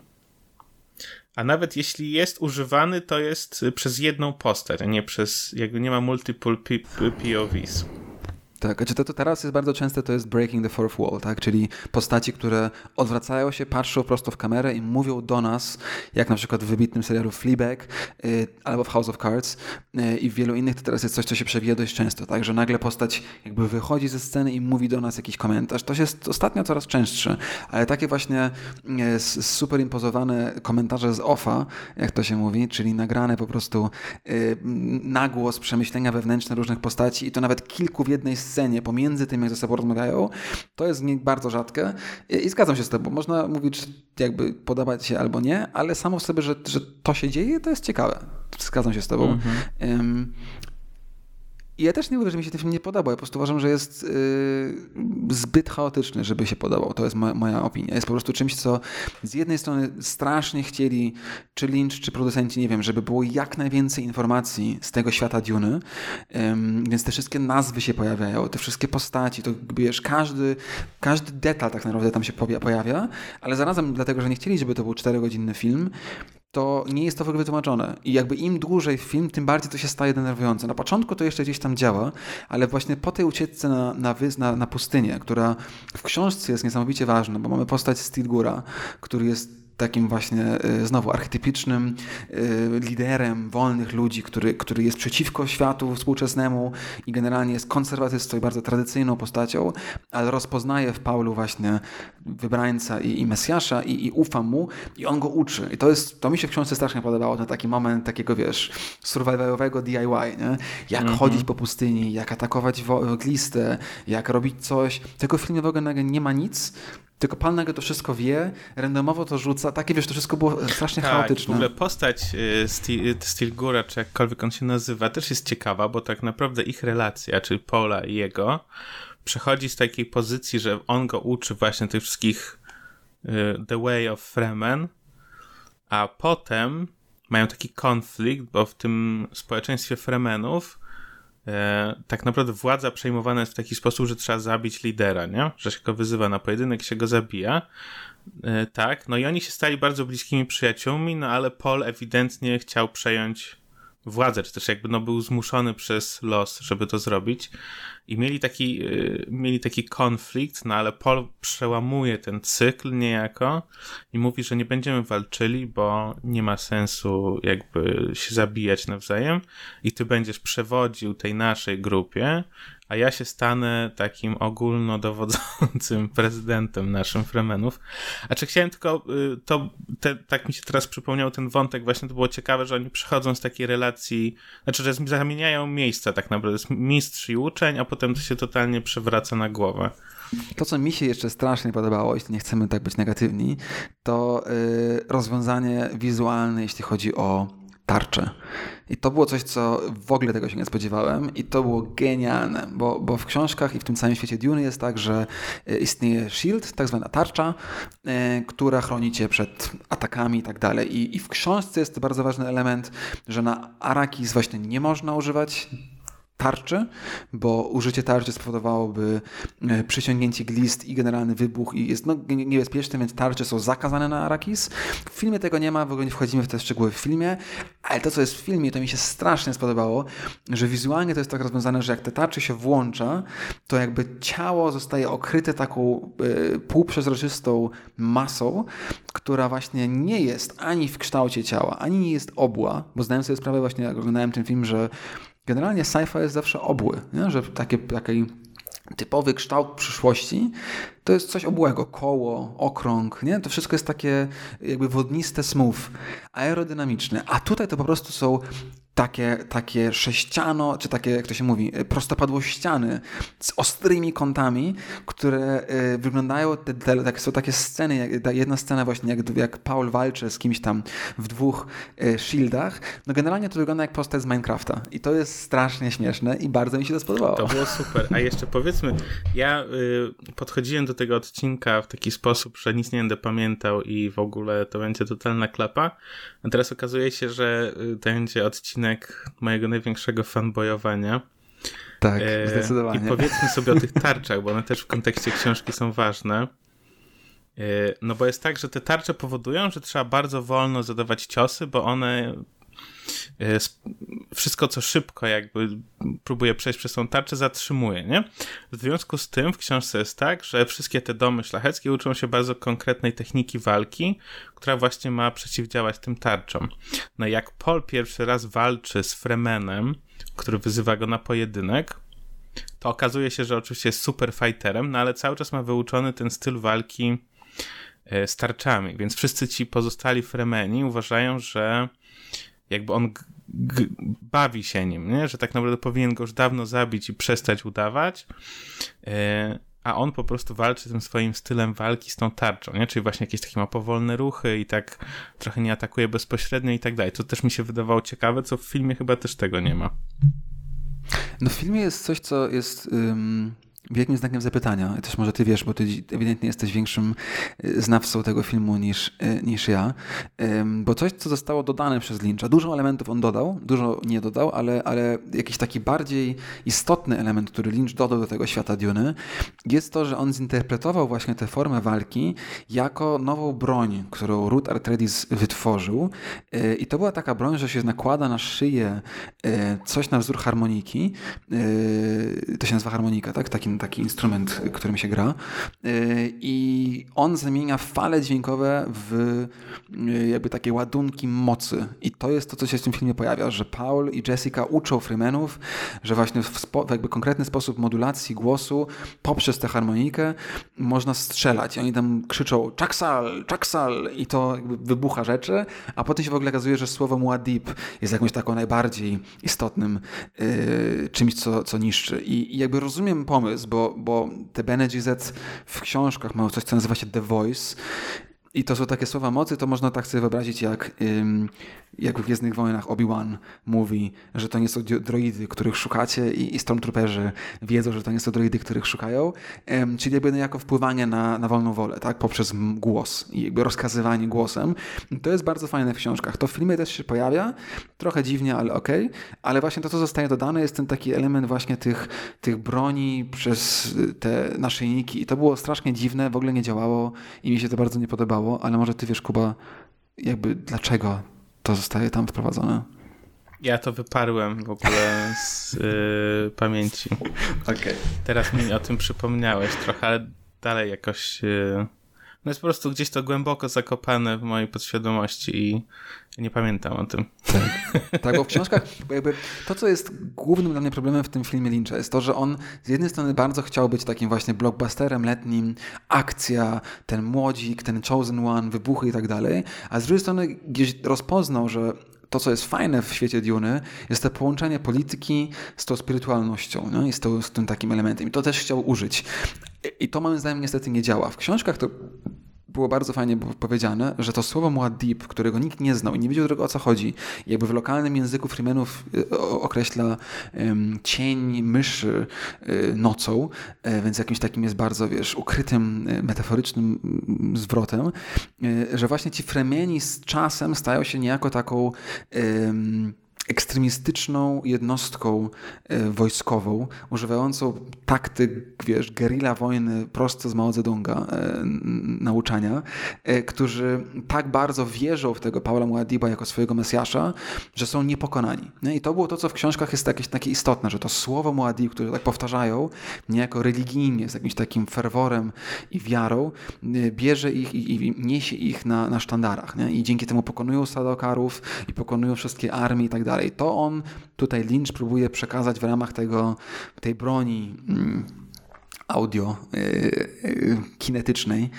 A nawet jeśli jest używany, to jest przez jedną postać, a nie przez, jakby nie ma multiple POVs. Tak, znaczy to, to teraz jest bardzo częste, to jest breaking the fourth wall, tak? Czyli postaci, które odwracają się, patrzą prosto w kamerę i mówią do nas, jak na przykład w wybitnym serialu Fleabag yy, albo w House of Cards yy, i w wielu innych to teraz jest coś, co się przewija dość często, tak? Że nagle postać jakby wychodzi ze sceny i mówi do nas jakiś komentarz. To jest ostatnio coraz częstsze, ale takie właśnie yy, superimpozowane komentarze z offa, jak to się mówi, czyli nagrane po prostu y, nagłos przemyślenia wewnętrzne różnych postaci i to nawet kilku w jednej scenie scenie pomiędzy tym, jak ze sobą rozmawiają, to jest bardzo rzadkie i, i zgadzam się z tobą. Można mówić, jakby podobać się albo nie, ale samo w sobie, że, że to się dzieje, to jest ciekawe. Zgadzam się z tobą. Mhm. Um, i ja też nie mówię, że mi się ten film nie podobał. Ja po prostu uważam, że jest yy, zbyt chaotyczny, żeby się podobał. To jest moja, moja, opinia. Jest po prostu czymś, co z jednej strony strasznie chcieli, czy Lynch, czy producenci, nie wiem, żeby było jak najwięcej informacji z tego świata Duny, yy, więc te wszystkie nazwy się pojawiają, te wszystkie postaci, to wiesz, każdy, każdy detal tak naprawdę tam się pojawia, ale zarazem dlatego, że nie chcieli, żeby to był czterogodzinny film, to nie jest to w ogóle wytłumaczone. I jakby im dłużej film, tym bardziej to się staje denerwujące. Na początku to jeszcze gdzieś tam działa, ale właśnie po tej ucieczce na, na, na, na pustynię, która w książce jest niesamowicie ważna, bo mamy postać Stilgura, który jest takim właśnie y, znowu archetypicznym y, liderem wolnych ludzi, który, który jest przeciwko światu współczesnemu i generalnie jest konserwatystą i bardzo tradycyjną postacią, ale rozpoznaje w Paulu właśnie wybrańca i, i Mesjasza i, i ufa mu i on go uczy. I to jest, to mi się w książce strasznie podobało, ten taki moment takiego, wiesz, survivalowego DIY, nie? Jak mm -hmm. chodzić po pustyni, jak atakować glistę, jak robić coś. Tego filmu w ogóle nie ma nic, tylko pan nagle to wszystko wie, randomowo to rzuca, takie wiesz, to wszystko było strasznie tak, chaotyczne. w ogóle postać y, Stilgura, czy jakkolwiek on się nazywa, też jest ciekawa, bo tak naprawdę ich relacja, czyli Paula i jego, przechodzi z takiej pozycji, że on go uczy właśnie tych wszystkich y, The Way of Fremen, a potem mają taki konflikt, bo w tym społeczeństwie Fremenów e, tak naprawdę władza przejmowana jest w taki sposób, że trzeba zabić lidera, nie? Że się go wyzywa na pojedynek, się go zabija. E, tak, no i oni się stali bardzo bliskimi przyjaciółmi, no ale Paul ewidentnie chciał przejąć władzę, czy też jakby no był zmuszony przez los, żeby to zrobić. I mieli taki, yy, mieli taki konflikt, no ale Paul przełamuje ten cykl niejako i mówi, że nie będziemy walczyli, bo nie ma sensu jakby się zabijać nawzajem i ty będziesz przewodził tej naszej grupie, a ja się stanę takim ogólnodowodzącym prezydentem naszym Fremenów. A czy chciałem tylko, y, to te, tak mi się teraz przypomniał ten wątek, właśnie to było ciekawe, że oni przychodzą z takiej relacji, znaczy, że zamieniają miejsca tak naprawdę, jest mistrz i uczeń, a potem to się totalnie przewraca na głowę. To, co mi się jeszcze strasznie podobało, jeśli nie chcemy tak być negatywni, to yy, rozwiązanie wizualne, jeśli chodzi o tarczę. I to było coś, co w ogóle tego się nie spodziewałem i to było genialne, bo, bo w książkach i w tym całym świecie Dune jest tak, że e, istnieje shield, tak zwana tarcza, yy, która chroni cię przed atakami i tak dalej. I, w książce jest bardzo ważny element, że na Arakis właśnie nie można używać tarczy, bo użycie tarczy spowodowałoby e, przyciągnięcie glist i generalny wybuch i jest no, niebezpieczne, więc tarcze są zakazane na Arakis. W filmie tego nie ma, w ogóle nie wchodzimy w te szczegóły w filmie, ale to, co jest w filmie, to mi się strasznie spodobało, że wizualnie to jest tak rozwiązane, że jak te tarcze się włącza, to jakby ciało zostaje okryte taką y, półprzezroczystą masą, która właśnie nie jest ani w kształcie ciała, ani nie jest obła, bo zdałem sobie sprawę właśnie, jak oglądałem ten film, że generalnie sci-fi jest zawsze obły, nie? że takie, taki typowy kształt przyszłości to jest coś obłego, koło, okrąg, nie? To wszystko jest takie jakby wodniste, smooth, aerodynamiczne, a tutaj to po prostu są takie, takie sześciano, czy takie, jak to się mówi, prostopadłościany z ostrymi kątami, które y, wyglądają, te, te, są takie sceny, jak, jedna scena właśnie, jak, jak Paul walczy z kimś tam w dwóch y, shieldach, no generalnie to wygląda jak postać z Minecrafta. I to jest strasznie śmieszne i bardzo mi się to spodobało. To było super, a jeszcze powiedzmy, ja y, podchodziłem do tego odcinka w taki sposób, że nic nie będę pamiętał i w ogóle to będzie totalna klapa, a teraz okazuje się, że to będzie odcinek mojego największego fanboyowania. Tak, e, zdecydowanie. I powiedzmy sobie o tych tarczach, bo one też w kontekście książki są ważne. E, no bo jest tak, że te tarcze powodują, że trzeba bardzo wolno zadawać ciosy, bo one wszystko, co szybko jakby próbuje przejść przez tą tarczę, zatrzymuje, nie? W związku z tym w książce jest tak, że wszystkie te domy szlacheckie uczą się bardzo konkretnej techniki walki, która właśnie ma przeciwdziałać tym tarczom. No jak Paul pierwszy raz walczy z Fremenem, który wyzywa go na pojedynek, to okazuje się, że oczywiście jest super fighterem, no ale cały czas ma wyuczony ten styl walki e, z tarczami, więc wszyscy ci pozostali Fremeni uważają, że jakby on bawi się nim, nie? że tak naprawdę powinien go już dawno zabić i przestać udawać, yy, a on po prostu walczy tym swoim stylem walki z tą tarczą, nie? czyli właśnie jakieś takie ma powolne ruchy i tak trochę nie atakuje bezpośrednio i tak dalej. To też mi się wydawało ciekawe, co w filmie chyba też tego nie ma. No w filmie jest coś, co jest wielkim znakiem zapytania. Też może ty wiesz, bo ty ewidentnie jesteś większym y, znawcą tego filmu niż, y, niż ja. Bo coś, co zostało dodane przez Lyncha, dużo elementów on dodał, dużo nie dodał, ale, ale jakiś taki bardziej istotny element, który Lynch dodał do tego świata Duny, jest to, że on zinterpretował właśnie tę formę walki jako nową broń, którą Ruth Artredis wytworzył. Y, I to była taka broń, że się nakłada na szyję coś na wzór harmoniki. To się nazywa harmonika, tak? Takim taki instrument, którym się gra y, i on zamienia fale dźwiękowe w y, jakby takie ładunki mocy i to jest to, co się w tym filmie pojawia, że Paul i Jessica uczą Freemanów, że właśnie w, w jakby konkretny sposób modulacji głosu poprzez tę harmonikę można strzelać. I oni tam krzyczą Chaksal, Chaksal i to jakby wybucha rzeczy, a potem się w ogóle okazuje, że słowo Muad'Dib jest jakimś taką najbardziej istotnym yy, czymś, co, co niszczy. I, I jakby rozumiem pomysł, bo, bo te Bene Gesserit w książkach mają coś, co nazywa się The Voice i to są takie słowa mocy, to można tak sobie wyobrazić, jak, jak w Gwiezdnych Wojnach Obi-Wan mówi, że to nie są droidy, których szukacie i, i Stormtrooperzy wiedzą, że to nie są droidy, których szukają, czyli jakby niejako wpływanie na, na wolną wolę, tak, poprzez głos i jakby rozkazywanie głosem. To jest bardzo fajne w książkach. To w filmie też się pojawia, trochę dziwnie, ale okej, okay. ale właśnie to, co zostaje dodane, jest ten taki element właśnie tych, tych broni przez te naszyjniki i to było strasznie dziwne, w ogóle nie działało i mi się to bardzo nie podobało ale może ty wiesz, Kuba, jakby dlaczego to zostaje tam wprowadzone? Ja to wyparłem w ogóle z yy, pamięci. Okay. Teraz mi o tym przypomniałeś trochę, ale dalej jakoś... Yy... No jest po prostu gdzieś to głęboko zakopane w mojej podświadomości i nie pamiętam o tym. Tak, tak bo w książkach jakby to, co jest głównym dla mnie problemem w tym filmie Lyncha jest to, że on z jednej strony bardzo chciał być takim właśnie blockbusterem letnim, akcja, ten młodzik, ten chosen one, wybuchy i tak dalej, a z drugiej strony gdzieś rozpoznał, że to, co jest fajne w świecie Duny, jest to połączenie polityki z tą spirytualnością no? i z, to, z tym takim elementem. I to też chciał użyć. I to moim zdaniem niestety nie działa. W książkach to było bardzo fajnie powiedziane, że to słowo Muad'Dib, którego nikt nie znał i nie wiedział o co chodzi, jakby w lokalnym języku Freemanów y, określa cień myszy y, nocą, y, więc jakimś takim jest bardzo, wiesz, ukrytym, metaforycznym mm, zwrotem, że właśnie ci Fremeni z czasem stają się niejako taką ekstremistyczną jednostką e, wojskową, używającą taktyk, wiesz, gerilla wojny prosto z Mao Zedonga e, nauczania, e, którzy tak bardzo wierzą w tego Paula Muadiba jako swojego Mesjasza, że są niepokonani. I to było to, co w książkach jest jakieś takie istotne, że to słowo Muadib, które tak powtarzają, niejako religijnie, z jakimś takim ferworem i wiarą, bierze ich i, i niesie ich na, na sztandarach. Nie? I dzięki temu pokonują Sadokarów i pokonują wszystkie armie i tak dalej dalej. To on tutaj Lynch próbuje przekazać w ramach tego, tej broni mm, audio y, y, kinetycznej,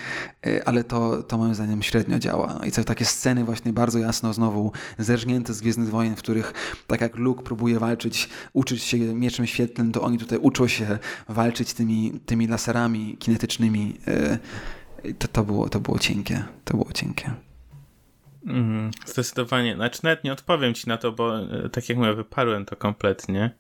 y, ale to, to moim zdaniem średnio działa. I to takie sceny właśnie bardzo jasno znowu zerżnięte z Gwiezdnych Wojen, w których tak jak Luke próbuje walczyć, uczyć się mieczem świetlnym, to oni tutaj uczą się walczyć tymi, tymi laserami kinetycznymi. To, to, było, to było cienkie. To było cienkie. Mm, zdecydowanie. Znaczy nawet nie odpowiem ci na to, bo e, tak jak mówię, wyparłem to kompletnie,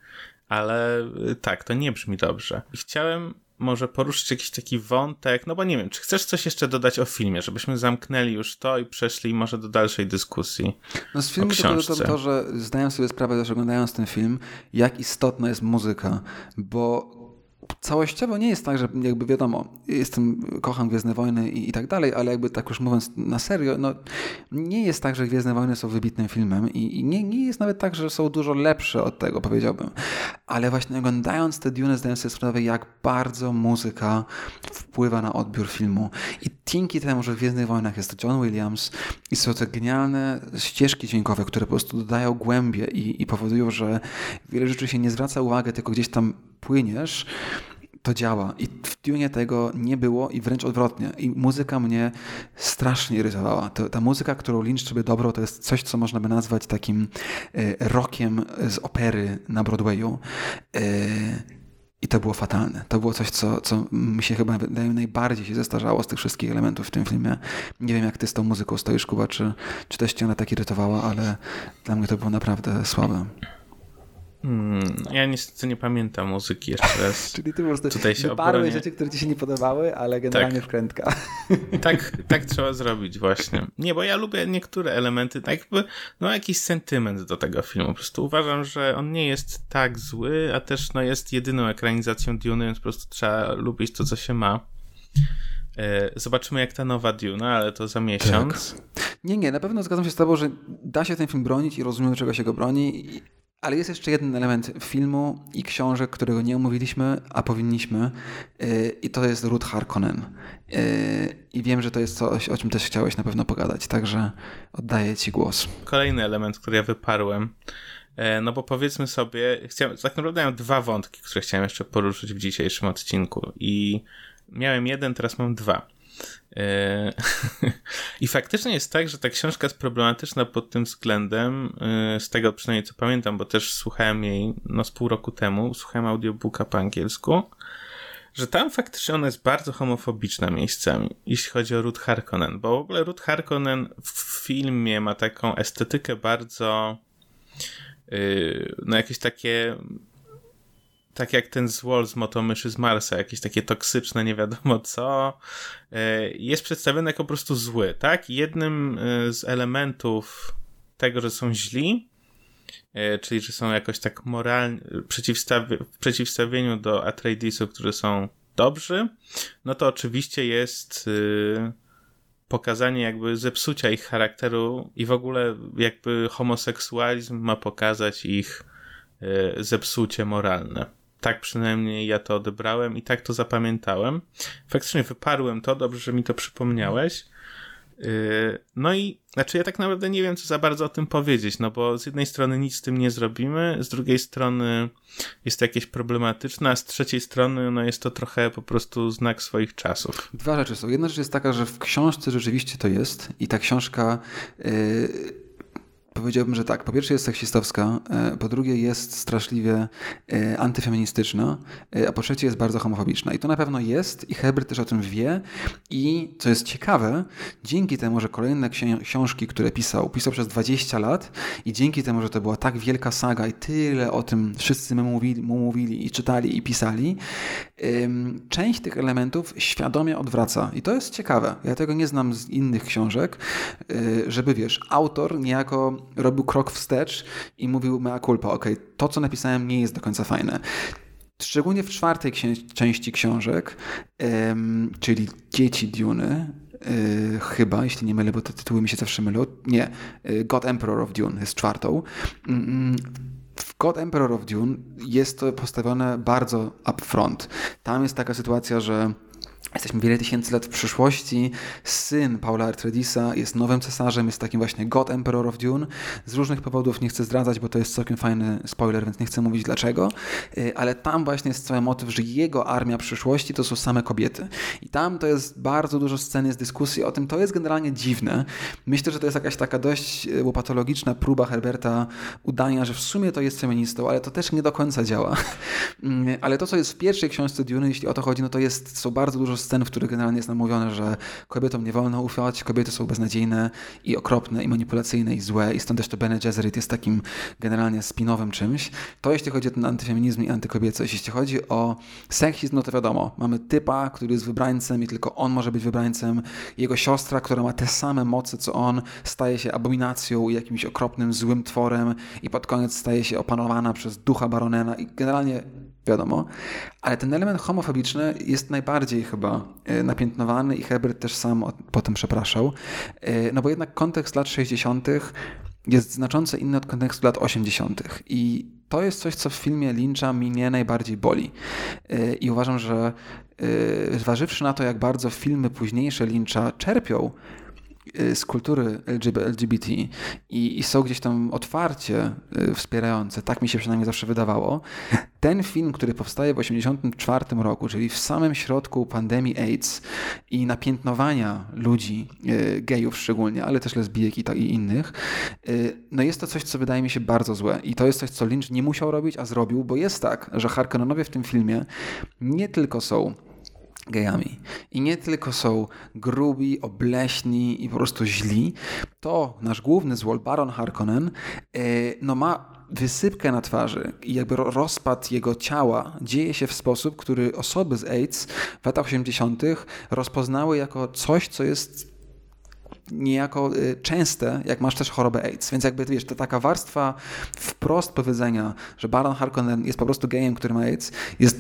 ale e, tak, to nie brzmi dobrze. Chciałem może poruszyć jakiś taki wątek, no bo nie wiem, czy chcesz coś jeszcze dodać o filmie, żebyśmy zamknęli już to i przeszli może do dalszej dyskusji. No z filmu to, to, to, że zdaję sobie sprawę też oglądając ten film, jak istotna jest muzyka, bo całościowo nie jest tak, że jakby wiadomo, jestem, kocham Gwiezdne Wojny i, i, tak dalej, ale jakby tak już mówiąc na serio, no nie jest tak, że Gwiezdne Wojny są wybitnym filmem i, i nie, nie jest nawet tak, że są dużo lepsze od tego, powiedziałbym. Ale właśnie oglądając te Dune zdaję sobie sprawę, jak bardzo muzyka wpływa na odbiór filmu. I dzięki temu, że w Gwiezdnych Wojnach jest to John Williams i są te genialne ścieżki dźwiękowe, które po prostu dodają głębie i, i powodują, że wiele rzeczy się nie zwraca uwagi, tylko gdzieś tam płyniesz, to działa. I w Dune tego nie było i wręcz odwrotnie. I muzyka mnie strasznie irytowała. To, ta muzyka, którą Lynch sobie dobrał, to jest coś, co można by nazwać takim e, rockiem z opery na Broadwayu. E, I to było fatalne. To było coś, co, co mi się chyba najbardziej się zestarzało z tych wszystkich elementów w tym filmie. Nie wiem, jak ty z tą muzyką stoisz, Kuba, czy, czy też cię ona tak irytowała, ale dla mnie to było naprawdę słabe. Hmm, ja niestety nie pamiętam muzyki jeszcze raz. Czyli ty po prostu Tutaj się wyparłeś rzeczy, które ci się nie podobały, ale generalnie tak. wkrętka. Tak, tak trzeba zrobić właśnie. Nie, bo ja lubię niektóre elementy, tak jakby, no jakiś sentyment do tego filmu. Po prostu uważam, że on nie jest tak zły, a też no jest jedyną ekranizacją Dune, więc po prostu trzeba lubić to, co się ma. E, zobaczymy, jak ta nowa Dune, ale to za miesiąc. Tak. Nie, nie, na pewno zgadzam się z Tobą, że da się ten film bronić i rozumiem, czego się go broni. Ale jest jeszcze jeden element filmu i książek, którego nie omówiliśmy, a powinniśmy, yy, i to jest Ruth Harkonnen. Yy, I wiem, że to jest coś, o czym też chciałeś na pewno pogadać, także oddaję Ci głos. Kolejny element, który ja wyparłem. E, no bo powiedzmy sobie, chciałem, tak naprawdę miałem dwa wątki, które chciałem jeszcze poruszyć w dzisiejszym odcinku. I miałem jeden, teraz mam dwa. E, I faktycznie jest tak, że ta książka jest problematyczna pod tym względem, e, z tego przynajmniej co pamiętam, bo też słuchałem jej no z pół roku temu, słuchałem audiobooka po angielsku, że tam faktycznie ona jest bardzo homofobiczna miejscami, jeśli chodzi o Ruth Harkonnen, bo w ogóle Ruth Harkonnen w filmie ma taką estetykę bardzo yy, no jakieś takie tak jak ten złol z motomyszy z Marsa, jakieś takie toksyczne, nie wiadomo co, e, jest przedstawiony jako po prostu zły, tak? Jednym e, z elementów tego, że są źli, e, czyli że są jakoś tak moralnie, w przeciwstawieniu do Atreidisów, którzy są dobrzy, no to oczywiście jest pokazanie jakby zepsucia ich charakteru i w ogóle jakby homoseksualizm ma pokazać ich zepsucie moralne. Tak przynajmniej ja to odebrałem i tak to zapamiętałem. Faktycznie wyparłem to, dobrze, że mi to przypomniałeś. Yy, no i znaczy ja tak naprawdę nie wiem, co za bardzo o tym powiedzieć, no bo z jednej strony nic z tym nie zrobimy, z drugiej strony jest to jakieś problematyczne, a z trzeciej strony no jest to trochę po prostu znak swoich czasów. Dwa rzeczy są. Jedna rzecz jest taka, że w książce rzeczywiście to jest i ta książka... Yy Powiedziałbym, że tak. Po pierwsze jest seksistowska, e, po drugie jest straszliwie e, antyfeministyczna, e, a po trzecie jest bardzo homofobiczna. I to na pewno jest i Herbert też o tym wie i co jest ciekawe, dzięki temu, że kolejne książki, które pisał, pisał przez 20 lat i dzięki temu, że to była tak wielka saga i tyle o tym wszyscy mu mówili, mu mówili i czytali i pisali, część tych elementów świadomie odwraca. I to jest ciekawe. Ja tego nie znam z innych książek, żeby wiesz, autor niejako robił krok wstecz i mówił mea culpa, ok, to co napisałem nie jest do końca fajne. Szczególnie w czwartej części książek, czyli Dzieci Duny, Yy, chyba, jeśli nie mylę, bo te tytuły mi się zawsze mylą. Nie, yy, God Emperor of Dune jest czwartą. Yy, w God Emperor of Dune jest to postawione bardzo upfront. Tam jest taka sytuacja, że Jesteśmy wiele tysięcy lat w przyszłości. Syn Paula Artredisa jest nowym cesarzem, jest takim właśnie God Emperor of Dune. Z różnych powodów nie chcę zdradzać, bo to jest całkiem fajny spoiler, więc nie chcę mówić dlaczego. Y, ale tam właśnie jest cały motyw, że jego armia przyszłości to są same kobiety. I tam to jest bardzo dużo scen, jest dyskusji o tym. To jest generalnie dziwne. Myślę, że to jest jakaś taka dość y, łopatologiczna próba Herberta udania, że w sumie to jest feministą, ale to też nie do końca działa. Y, ale to, co jest w pierwszej książce Dune, jeśli o to chodzi, no to jest, są bardzo dużo scen, w których generalnie jest nam mówione, że kobietom nie wolno ufać, kobiety są beznadziejne i okropne i manipulacyjne i złe i stąd też to Bene Gesserit jest takim generalnie spinowym czymś. To jeśli chodzi o ten antyfeminizm i antykobiecość. Jeśli chodzi o seksizm, no to wiadomo, mamy typa, który jest wybrańcem i tylko on może być wybrańcem. Jego siostra, która ma te same moce co on, staje się abominacją i jakimś okropnym, złym tworem i pod koniec staje się opanowana przez ducha baronena i generalnie wiadomo. Ale ten element homofobiczny jest najbardziej chyba e, napiętnowany i Herbert też sam potem przepraszał. E, no bo jednak kontekst lat 60. jest znacząco inny od kontekstu lat 80. I to jest coś, co w filmie Lyncha mnie najbardziej boli. E, I uważam, że zważywszy na to, jak bardzo filmy późniejsze Lyncha czerpią z kultury LGBT i, są gdzieś tam otwarcie y, wspierające, tak mi się przynajmniej zawsze wydawało. Ten film, który powstaje w 1984 roku, czyli w samym środku pandemii AIDS i napiętnowania ludzi, y, gejów szczególnie, ale też lesbijek i, i innych, no jest to coś, co wydaje mi się bardzo złe. I to jest coś, co Lynch nie musiał robić, a zrobił, bo jest tak, że Harkonnonowie w tym filmie nie tylko są gejami. I nie tylko są grubi, obleśni i po prostu źli, to nasz główny złol, Baron Harkonnen, e, no ma wysypkę na twarzy i jakby rozpad jego ciała dzieje się w sposób, który osoby z AIDS w latach 80. rozpoznały jako coś, co jest niejako y, częste, jak masz też chorobę AIDS. Więc jakby, wiesz, to taka warstwa wprost powiedzenia, że Baron Harkonnen jest po prostu gejem, który ma AIDS, jest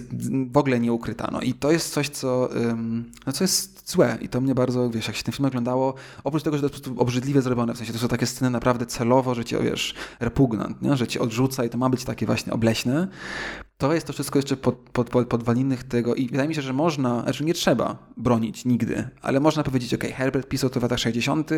w ogóle nieukryta. No i to jest coś, co, no, co jest złe i to mnie bardzo, wiesz, jak się ten film oglądało, oprócz tego, że to jest po prostu obrzydliwie zrobione, w sensie to są takie sceny naprawdę celowo, że cię, wiesz, repugnant, nie? że cię odrzuca i to ma być takie właśnie obleśne, to jest to wszystko jeszcze pod, pod, pod, podwaliny tego i wydaje mi się, że można, znaczy nie trzeba bronić nigdy, ale można powiedzieć, ok, Herbert pisał to w latach 60.,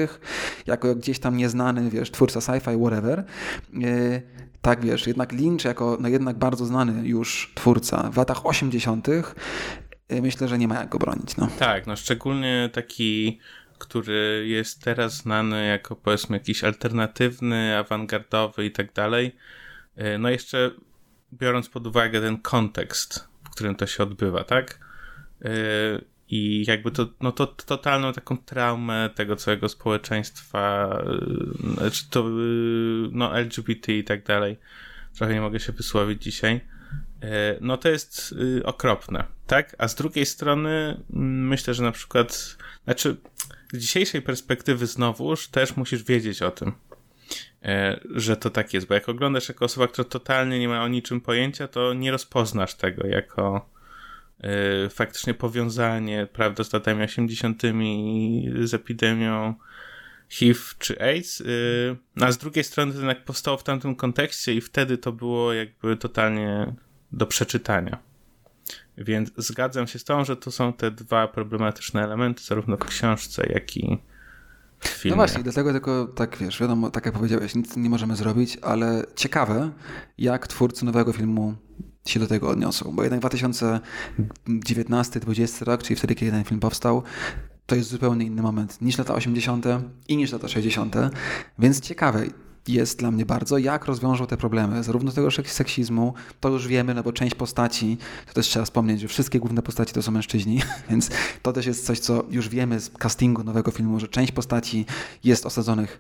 jako gdzieś tam nieznany, wiesz, twórca sci-fi, whatever. Yy, tak, wiesz, jednak Lynch jako no jednak bardzo znany już twórca w latach 80., yy, myślę, że nie ma jak go bronić. No. Tak, no szczególnie taki który jest teraz znany jako powiedzmy jakiś alternatywny, awangardowy i tak dalej. Yy, no jeszcze biorąc pod uwagę ten kontekst, w którym to się odbywa, tak? Yy, I jakby to, no to totalną taką traumę tego całego społeczeństwa, yy, czy to yy, no LGBT i tak dalej. Trochę nie mogę się wysłowić dzisiaj. No to jest okropne, tak? A z drugiej strony mm, myślę, że na przykład, znaczy z dzisiejszej perspektywy znowuż też musisz wiedzieć o tym że to tak jest, bo jak oglądasz jako osoba, która totalnie nie ma o niczym pojęcia, to nie rozpoznasz tego jako e, faktycznie powiązanie, prawda, z latami 80. z epidemią HIV czy AIDS, e, no, a z drugiej strony to jednak powstało w tamtym kontekście i wtedy to było jakby totalnie do przeczytania. Więc zgadzam się z tą, że to są te dwa problematyczne elementy, zarówno w książce, jak i filmie. No właśnie, dlatego tylko tak wiesz, wiadomo, tak jak powiedziałeś, nic nie możemy zrobić, ale ciekawe, jak twórcy nowego filmu się do tego odniosą, bo jednak 2019-2020 rok, czyli wtedy, kiedy ten film powstał, to jest zupełnie inny moment niż lata 80. i niż lata 60. Więc ciekawe, jest dla mnie bardzo, jak rozwiążą te problemy, zarówno tego seksizmu, to już wiemy, no bo część postaci, to też trzeba wspomnieć, że wszystkie główne postaci to są mężczyźni, więc to też jest coś, co już wiemy z castingu nowego filmu, że część postaci jest osadzonych,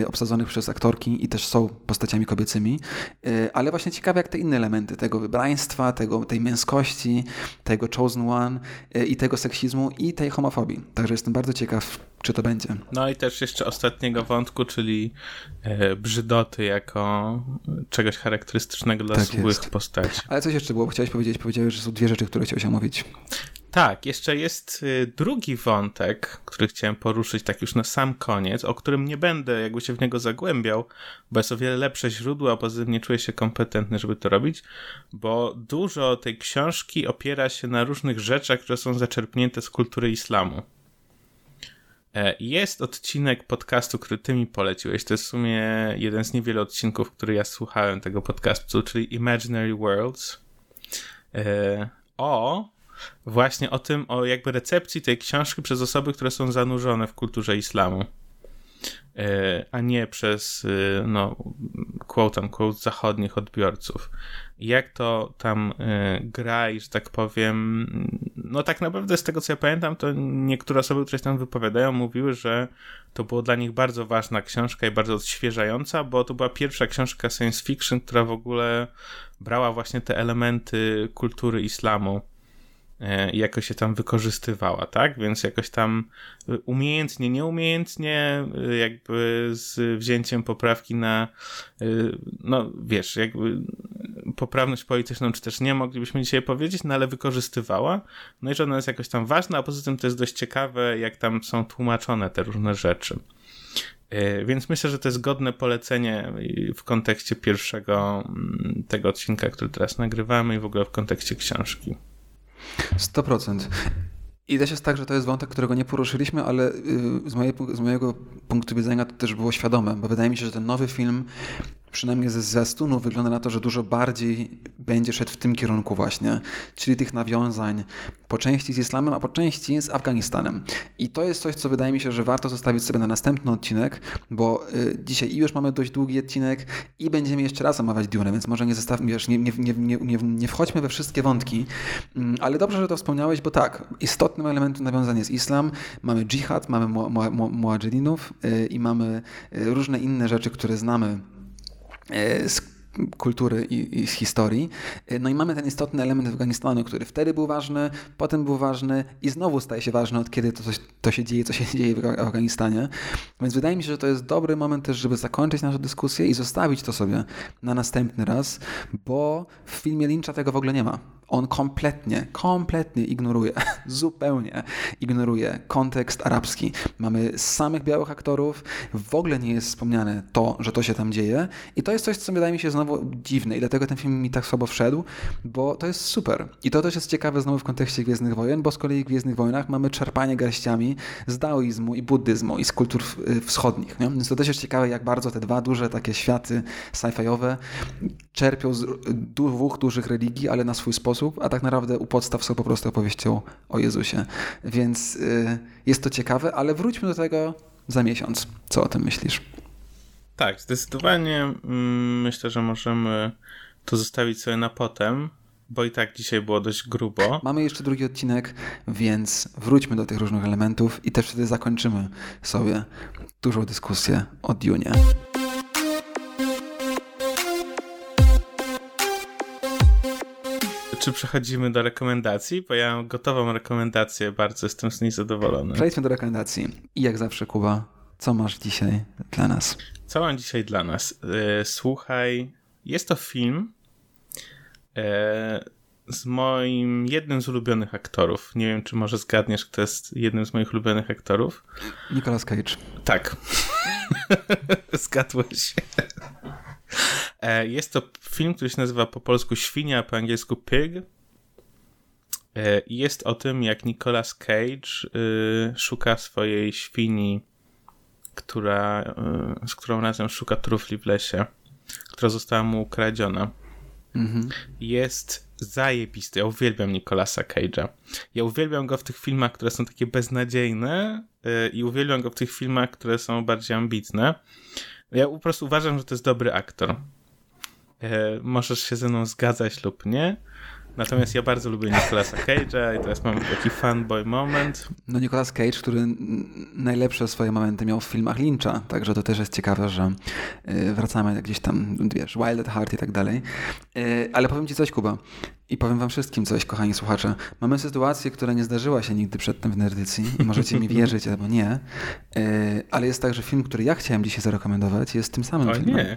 e, obsadzonych przez aktorki i też są postaciami kobiecymi, e, ale właśnie ciekawe, jak te inne elementy tego wybraństwa, tego, tej męskości, tego chosen one e, i tego seksizmu i tej homofobii. Także jestem bardzo ciekaw, czy to będzie. No i też jeszcze ostatniego wątku, czyli e, brzydoty jako czegoś charakterystycznego dla tak złych jest. postaci. Ale coś jeszcze było, chciałeś powiedzieć, powiedziałeś, że są dwie rzeczy, które chciałeś omówić. Tak, jeszcze jest y, drugi wątek, który chciałem poruszyć tak już na sam koniec, o którym nie będę jakby się w niego zagłębiał, bo jest o wiele lepsze źródło, a poza tym nie czuję się kompetentny, żeby to robić, bo dużo tej książki opiera się na różnych rzeczach, które są zaczerpnięte z kultury islamu. E, jest odcinek podcastu, który ty mi poleciłeś. To jest w sumie jeden z niewielu odcinków, który ja słuchałem tego podcastu, czyli Imaginary Worlds. E, o właśnie o tym, o jakby recepcji tej książki przez osoby, które są zanurzone w kulturze islamu. E, a nie przez, no, quote unquote, zachodnich odbiorców. Jak to tam y, gra i że tak powiem, no tak naprawdę z tego co ja pamiętam, to niektóre osoby, które się tam wypowiadają, mówiły, że to była dla nich bardzo ważna książka i bardzo odświeżająca, bo to była pierwsza książka science fiction, która w ogóle brała właśnie te elementy kultury islamu E, jakoś się tam wykorzystywała, tak? Więc jakoś tam umiejętnie, nieumiejętnie, e, jakby z wzięciem poprawki na, e, no wiesz, jakby poprawność polityczną, czy też nie, moglibyśmy dzisiaj powiedzieć, no ale wykorzystywała. No i że ona jest jakoś tam ważna, a poza tym to jest dość ciekawe, jak tam są tłumaczone te różne rzeczy. Więc myślę, że to jest godne polecenie w kontekście pierwszego mm, tego odcinka, który teraz nagrywamy i w ogóle w kontekście książki. 100%. I też jest tak, że to jest wątek, którego nie poruszyliśmy, ale y, z, mojej, z mojego punktu widzenia to też było świadome, bo wydaje mi się, że ten nowy film przynajmniej ze zwiastunu wygląda na to, że dużo bardziej będzie szedł w tym kierunku właśnie, czyli tych nawiązań po części z islamem, a po części z Afganistanem. I to jest coś, co wydaje mi się, że warto zostawić sobie na następny odcinek, bo y, dzisiaj już mamy dość długi odcinek i będziemy jeszcze raz omawiać Dune, więc może nie, zestaw, wiesz, nie, nie, nie, nie, nie wchodźmy we wszystkie wątki, y, ale dobrze, że to wspomniałeś, bo tak, istotnym elementem nawiązania jest islam, mamy dżihad, mamy muadżedinów y, i mamy y, różne inne rzeczy, które znamy is kultury i, i, z historii. No i mamy ten istotny element Afganistanu, który wtedy był ważny, potem był ważny i znowu staje się ważny od kiedy to, to się dzieje, co się dzieje w Afganistanie. Więc wydaje mi się, że to jest dobry moment też, żeby zakończyć naszą dyskusję i zostawić to sobie na następny raz, bo w filmie Lyncha tego w ogóle nie ma on kompletnie, kompletnie ignoruje, zupełnie ignoruje kontekst arabski. Mamy samych białych aktorów, w ogóle nie jest wspomniane to, że to się tam dzieje i to jest coś, co wydaje mi się znowu dziwne i dlatego ten film mi tak słabo wszedł, bo to jest super. I to też jest ciekawe znowu w kontekście Gwiezdnych Wojen, bo z kolei w Gwiezdnych Wojnach mamy czerpanie garściami z daoizmu i buddyzmu i z kultur wschodnich. Nie? Więc to też jest ciekawe, jak bardzo te dwa duże takie światy sci-fiowe czerpią z dwóch dużych religii, ale na swój sposób sposób, a tak naprawdę u podstaw są po prostu opowieścią o Jezusie. Więc y, jest to ciekawe, ale wróćmy do tego za miesiąc. Co o tym myślisz? Tak, zdecydowanie mm, myślę, że możemy to zostawić sobie na potem, bo i tak dzisiaj było dość grubo. Mamy jeszcze drugi odcinek, więc wróćmy do tych różnych elementów i też wtedy zakończymy sobie dużą dyskusję o Dune. czy przechodzimy do rekomendacji? Bo ja mam gotową rekomendację, bardzo jestem z niej zadowolony. Przejdźmy do rekomendacji. I jak zawsze, Kuba, co masz dzisiaj dla nas? Co mam dzisiaj dla nas? E, słuchaj, jest to film e, z moim jednym z ulubionych aktorów. Nie wiem, czy może zgadniesz, kto jest jednym z moich ulubionych aktorów. Nicolas Cage. Tak. Zgadłeś. E, jest to film, który się nazywa po polsku Świnia, a po angielsku Pig. Jest o tym, jak Nicolas Cage y, szuka swojej świni, która, y, z którą razem szuka trufli w lesie, która została mu ukradziona. Mhm. Jest zajebisty. Ja uwielbiam Nicolasa Cage'a. Ja uwielbiam go w tych filmach, które są takie beznadziejne yy, i uwielbiam go w tych filmach, które są bardziej ambitne. Ja po prostu uważam, że to jest dobry aktor. Yy, możesz się ze mną zgadzać lub nie, Natomiast ja bardzo lubię Nicolasa Cage'a i teraz mam taki fanboy moment. No Nicolas Cage, który najlepsze swoje momenty miał w filmach Lyncha, także to też jest ciekawe, że y, wracamy gdzieś tam, wiesz, Wild at Heart i tak dalej. Y, ale powiem ci coś, Kuba. I powiem wam wszystkim coś, kochani słuchacze. Mamy sytuację, która nie zdarzyła się nigdy przedtem w Nerdycji i możecie mi wierzyć albo nie, yy, ale jest tak, że film, który ja chciałem dzisiaj zarekomendować jest tym samym o, filmem. nie.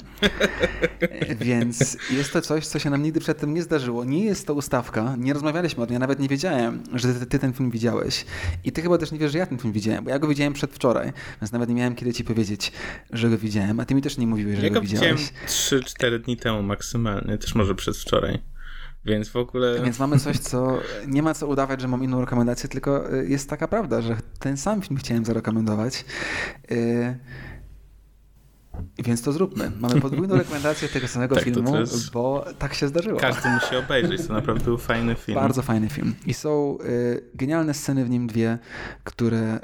Więc jest to coś, co się nam nigdy przedtem nie zdarzyło. Nie jest to ustawka, nie rozmawialiśmy o tym, ja nawet nie wiedziałem, że ty, ty, ten film widziałeś. I ty chyba też nie wiesz, że ja ten film widziałem, bo ja go widziałem przedwczoraj, więc nawet nie miałem kiedy ci powiedzieć, że go widziałem, a ty mi też nie mówiłeś, że ja go, go widziałeś. Ja go 3-4 dni temu maksymalnie, też może przedwczoraj. Więc w ogóle. Więc mamy coś, co nie ma co udawać, że mam inną rekomendację, tylko y, jest taka prawda, że ten sam film chciałem zarekomendować. Y, więc to zróbmy. Mamy podwójną rekomendację tego samego tak, filmu, jest... bo tak się zdarzyło. Każdy musi obejrzeć, to naprawdę był fajny film. Bardzo fajny film. I są y, genialne sceny w nim dwie, które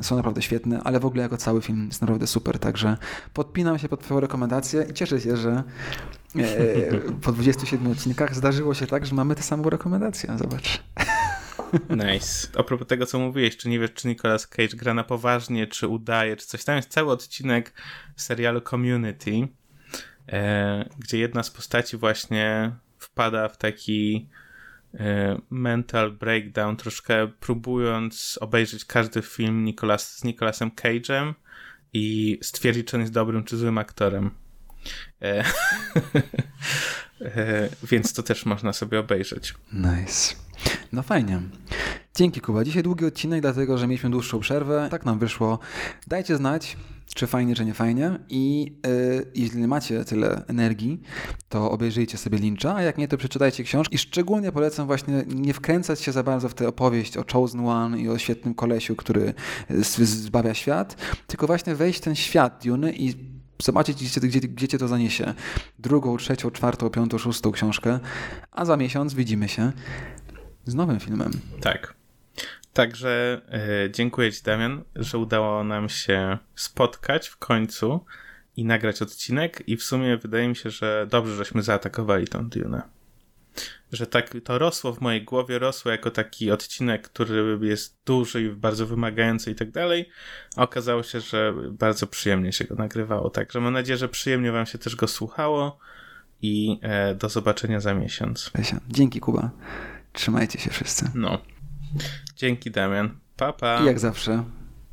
y, są naprawdę świetne, ale w ogóle jako cały film jest naprawdę super. Także podpinam się pod Twoją rekomendację i cieszę się, że E, po 27 odcinkach zdarzyło się tak, że mamy tę samą rekomendację. Zobacz. Nice. A propos tego, co mówiłeś, czy nie wiesz, czy Nicolas Cage gra na poważnie, czy udaje, czy coś. Tam jest cały odcinek serialu Community, e, gdzie jedna z postaci właśnie wpada w taki e, mental breakdown, troszkę próbując obejrzeć każdy film Nicolas, z Nicolasem Cage'em i stwierdzić, czy on jest dobrym czy złym aktorem. E, więc to też można sobie obejrzeć. Nice. No fajnie. Dzięki Kuba. Dzisiaj długi odcinek, dlatego że mieliśmy dłuższą przerwę. Tak nam wyszło. Dajcie znać, czy fajnie, czy nie fajnie. I yy, jeśli nie macie tyle energii, to obejrzyjcie sobie Lyncha, a jak nie, to przeczytajcie książkę. I szczególnie polecam właśnie nie wkręcać się za bardzo w tę opowieść o Chosen One i o świetnym kolesiu, który zbawia świat, tylko właśnie wejść w ten świat Dune i zobaczyć, gdzie, gdzie, gdzie cię to zaniesie. Drugą, trzecią, czwartą, piątą, szóstą książkę, a za miesiąc widzimy się z nowym filmem. Tak. Także yy, dziękuję Ci, Damian, że udało nam się spotkać w końcu i nagrać odcinek. I w sumie wydaje mi się, że dobrze, żeśmy zaatakowali tą Dune że tak to rosło w mojej głowie, rosło jako taki odcinek, który jest duży i bardzo wymagający i tak dalej, a okazało się, że bardzo przyjemnie się go nagrywało. Także mam nadzieję, że przyjemnie wam się też go słuchało i e, do zobaczenia za miesiąc. Dzięki Kuba. Trzymajcie się wszyscy. No. Dzięki Damian. Papa. Pa. I jak zawsze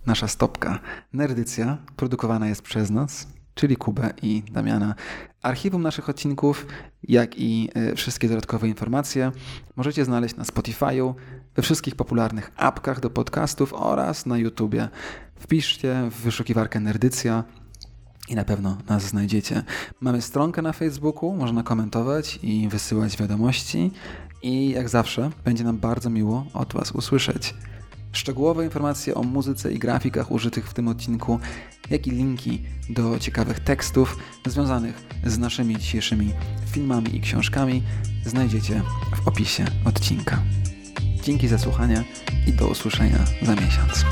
nasza stopka. Nerdycja produkowana jest przez nas czyli Kubę i Damiana. Archiwum naszych odcinków, jak i e, wszystkie dodatkowe informacje możecie znaleźć na Spotify'u, we wszystkich popularnych apkach do podcastów oraz na YouTubie. Wpiszcie w wyszukiwarkę Nerdycja i na pewno nas znajdziecie. Mamy stronkę na Facebooku, można komentować i wysyłać wiadomości i jak zawsze będzie nam bardzo miło od Was usłyszeć. Szczegółowe informacje o muzyce i grafikach użytych w tym odcinku, jak i linki do ciekawych tekstów związanych z naszymi dzisiejszymi filmami i książkami znajdziecie w opisie odcinka. Dzięki za słuchanie i do usłyszenia za miesiąc.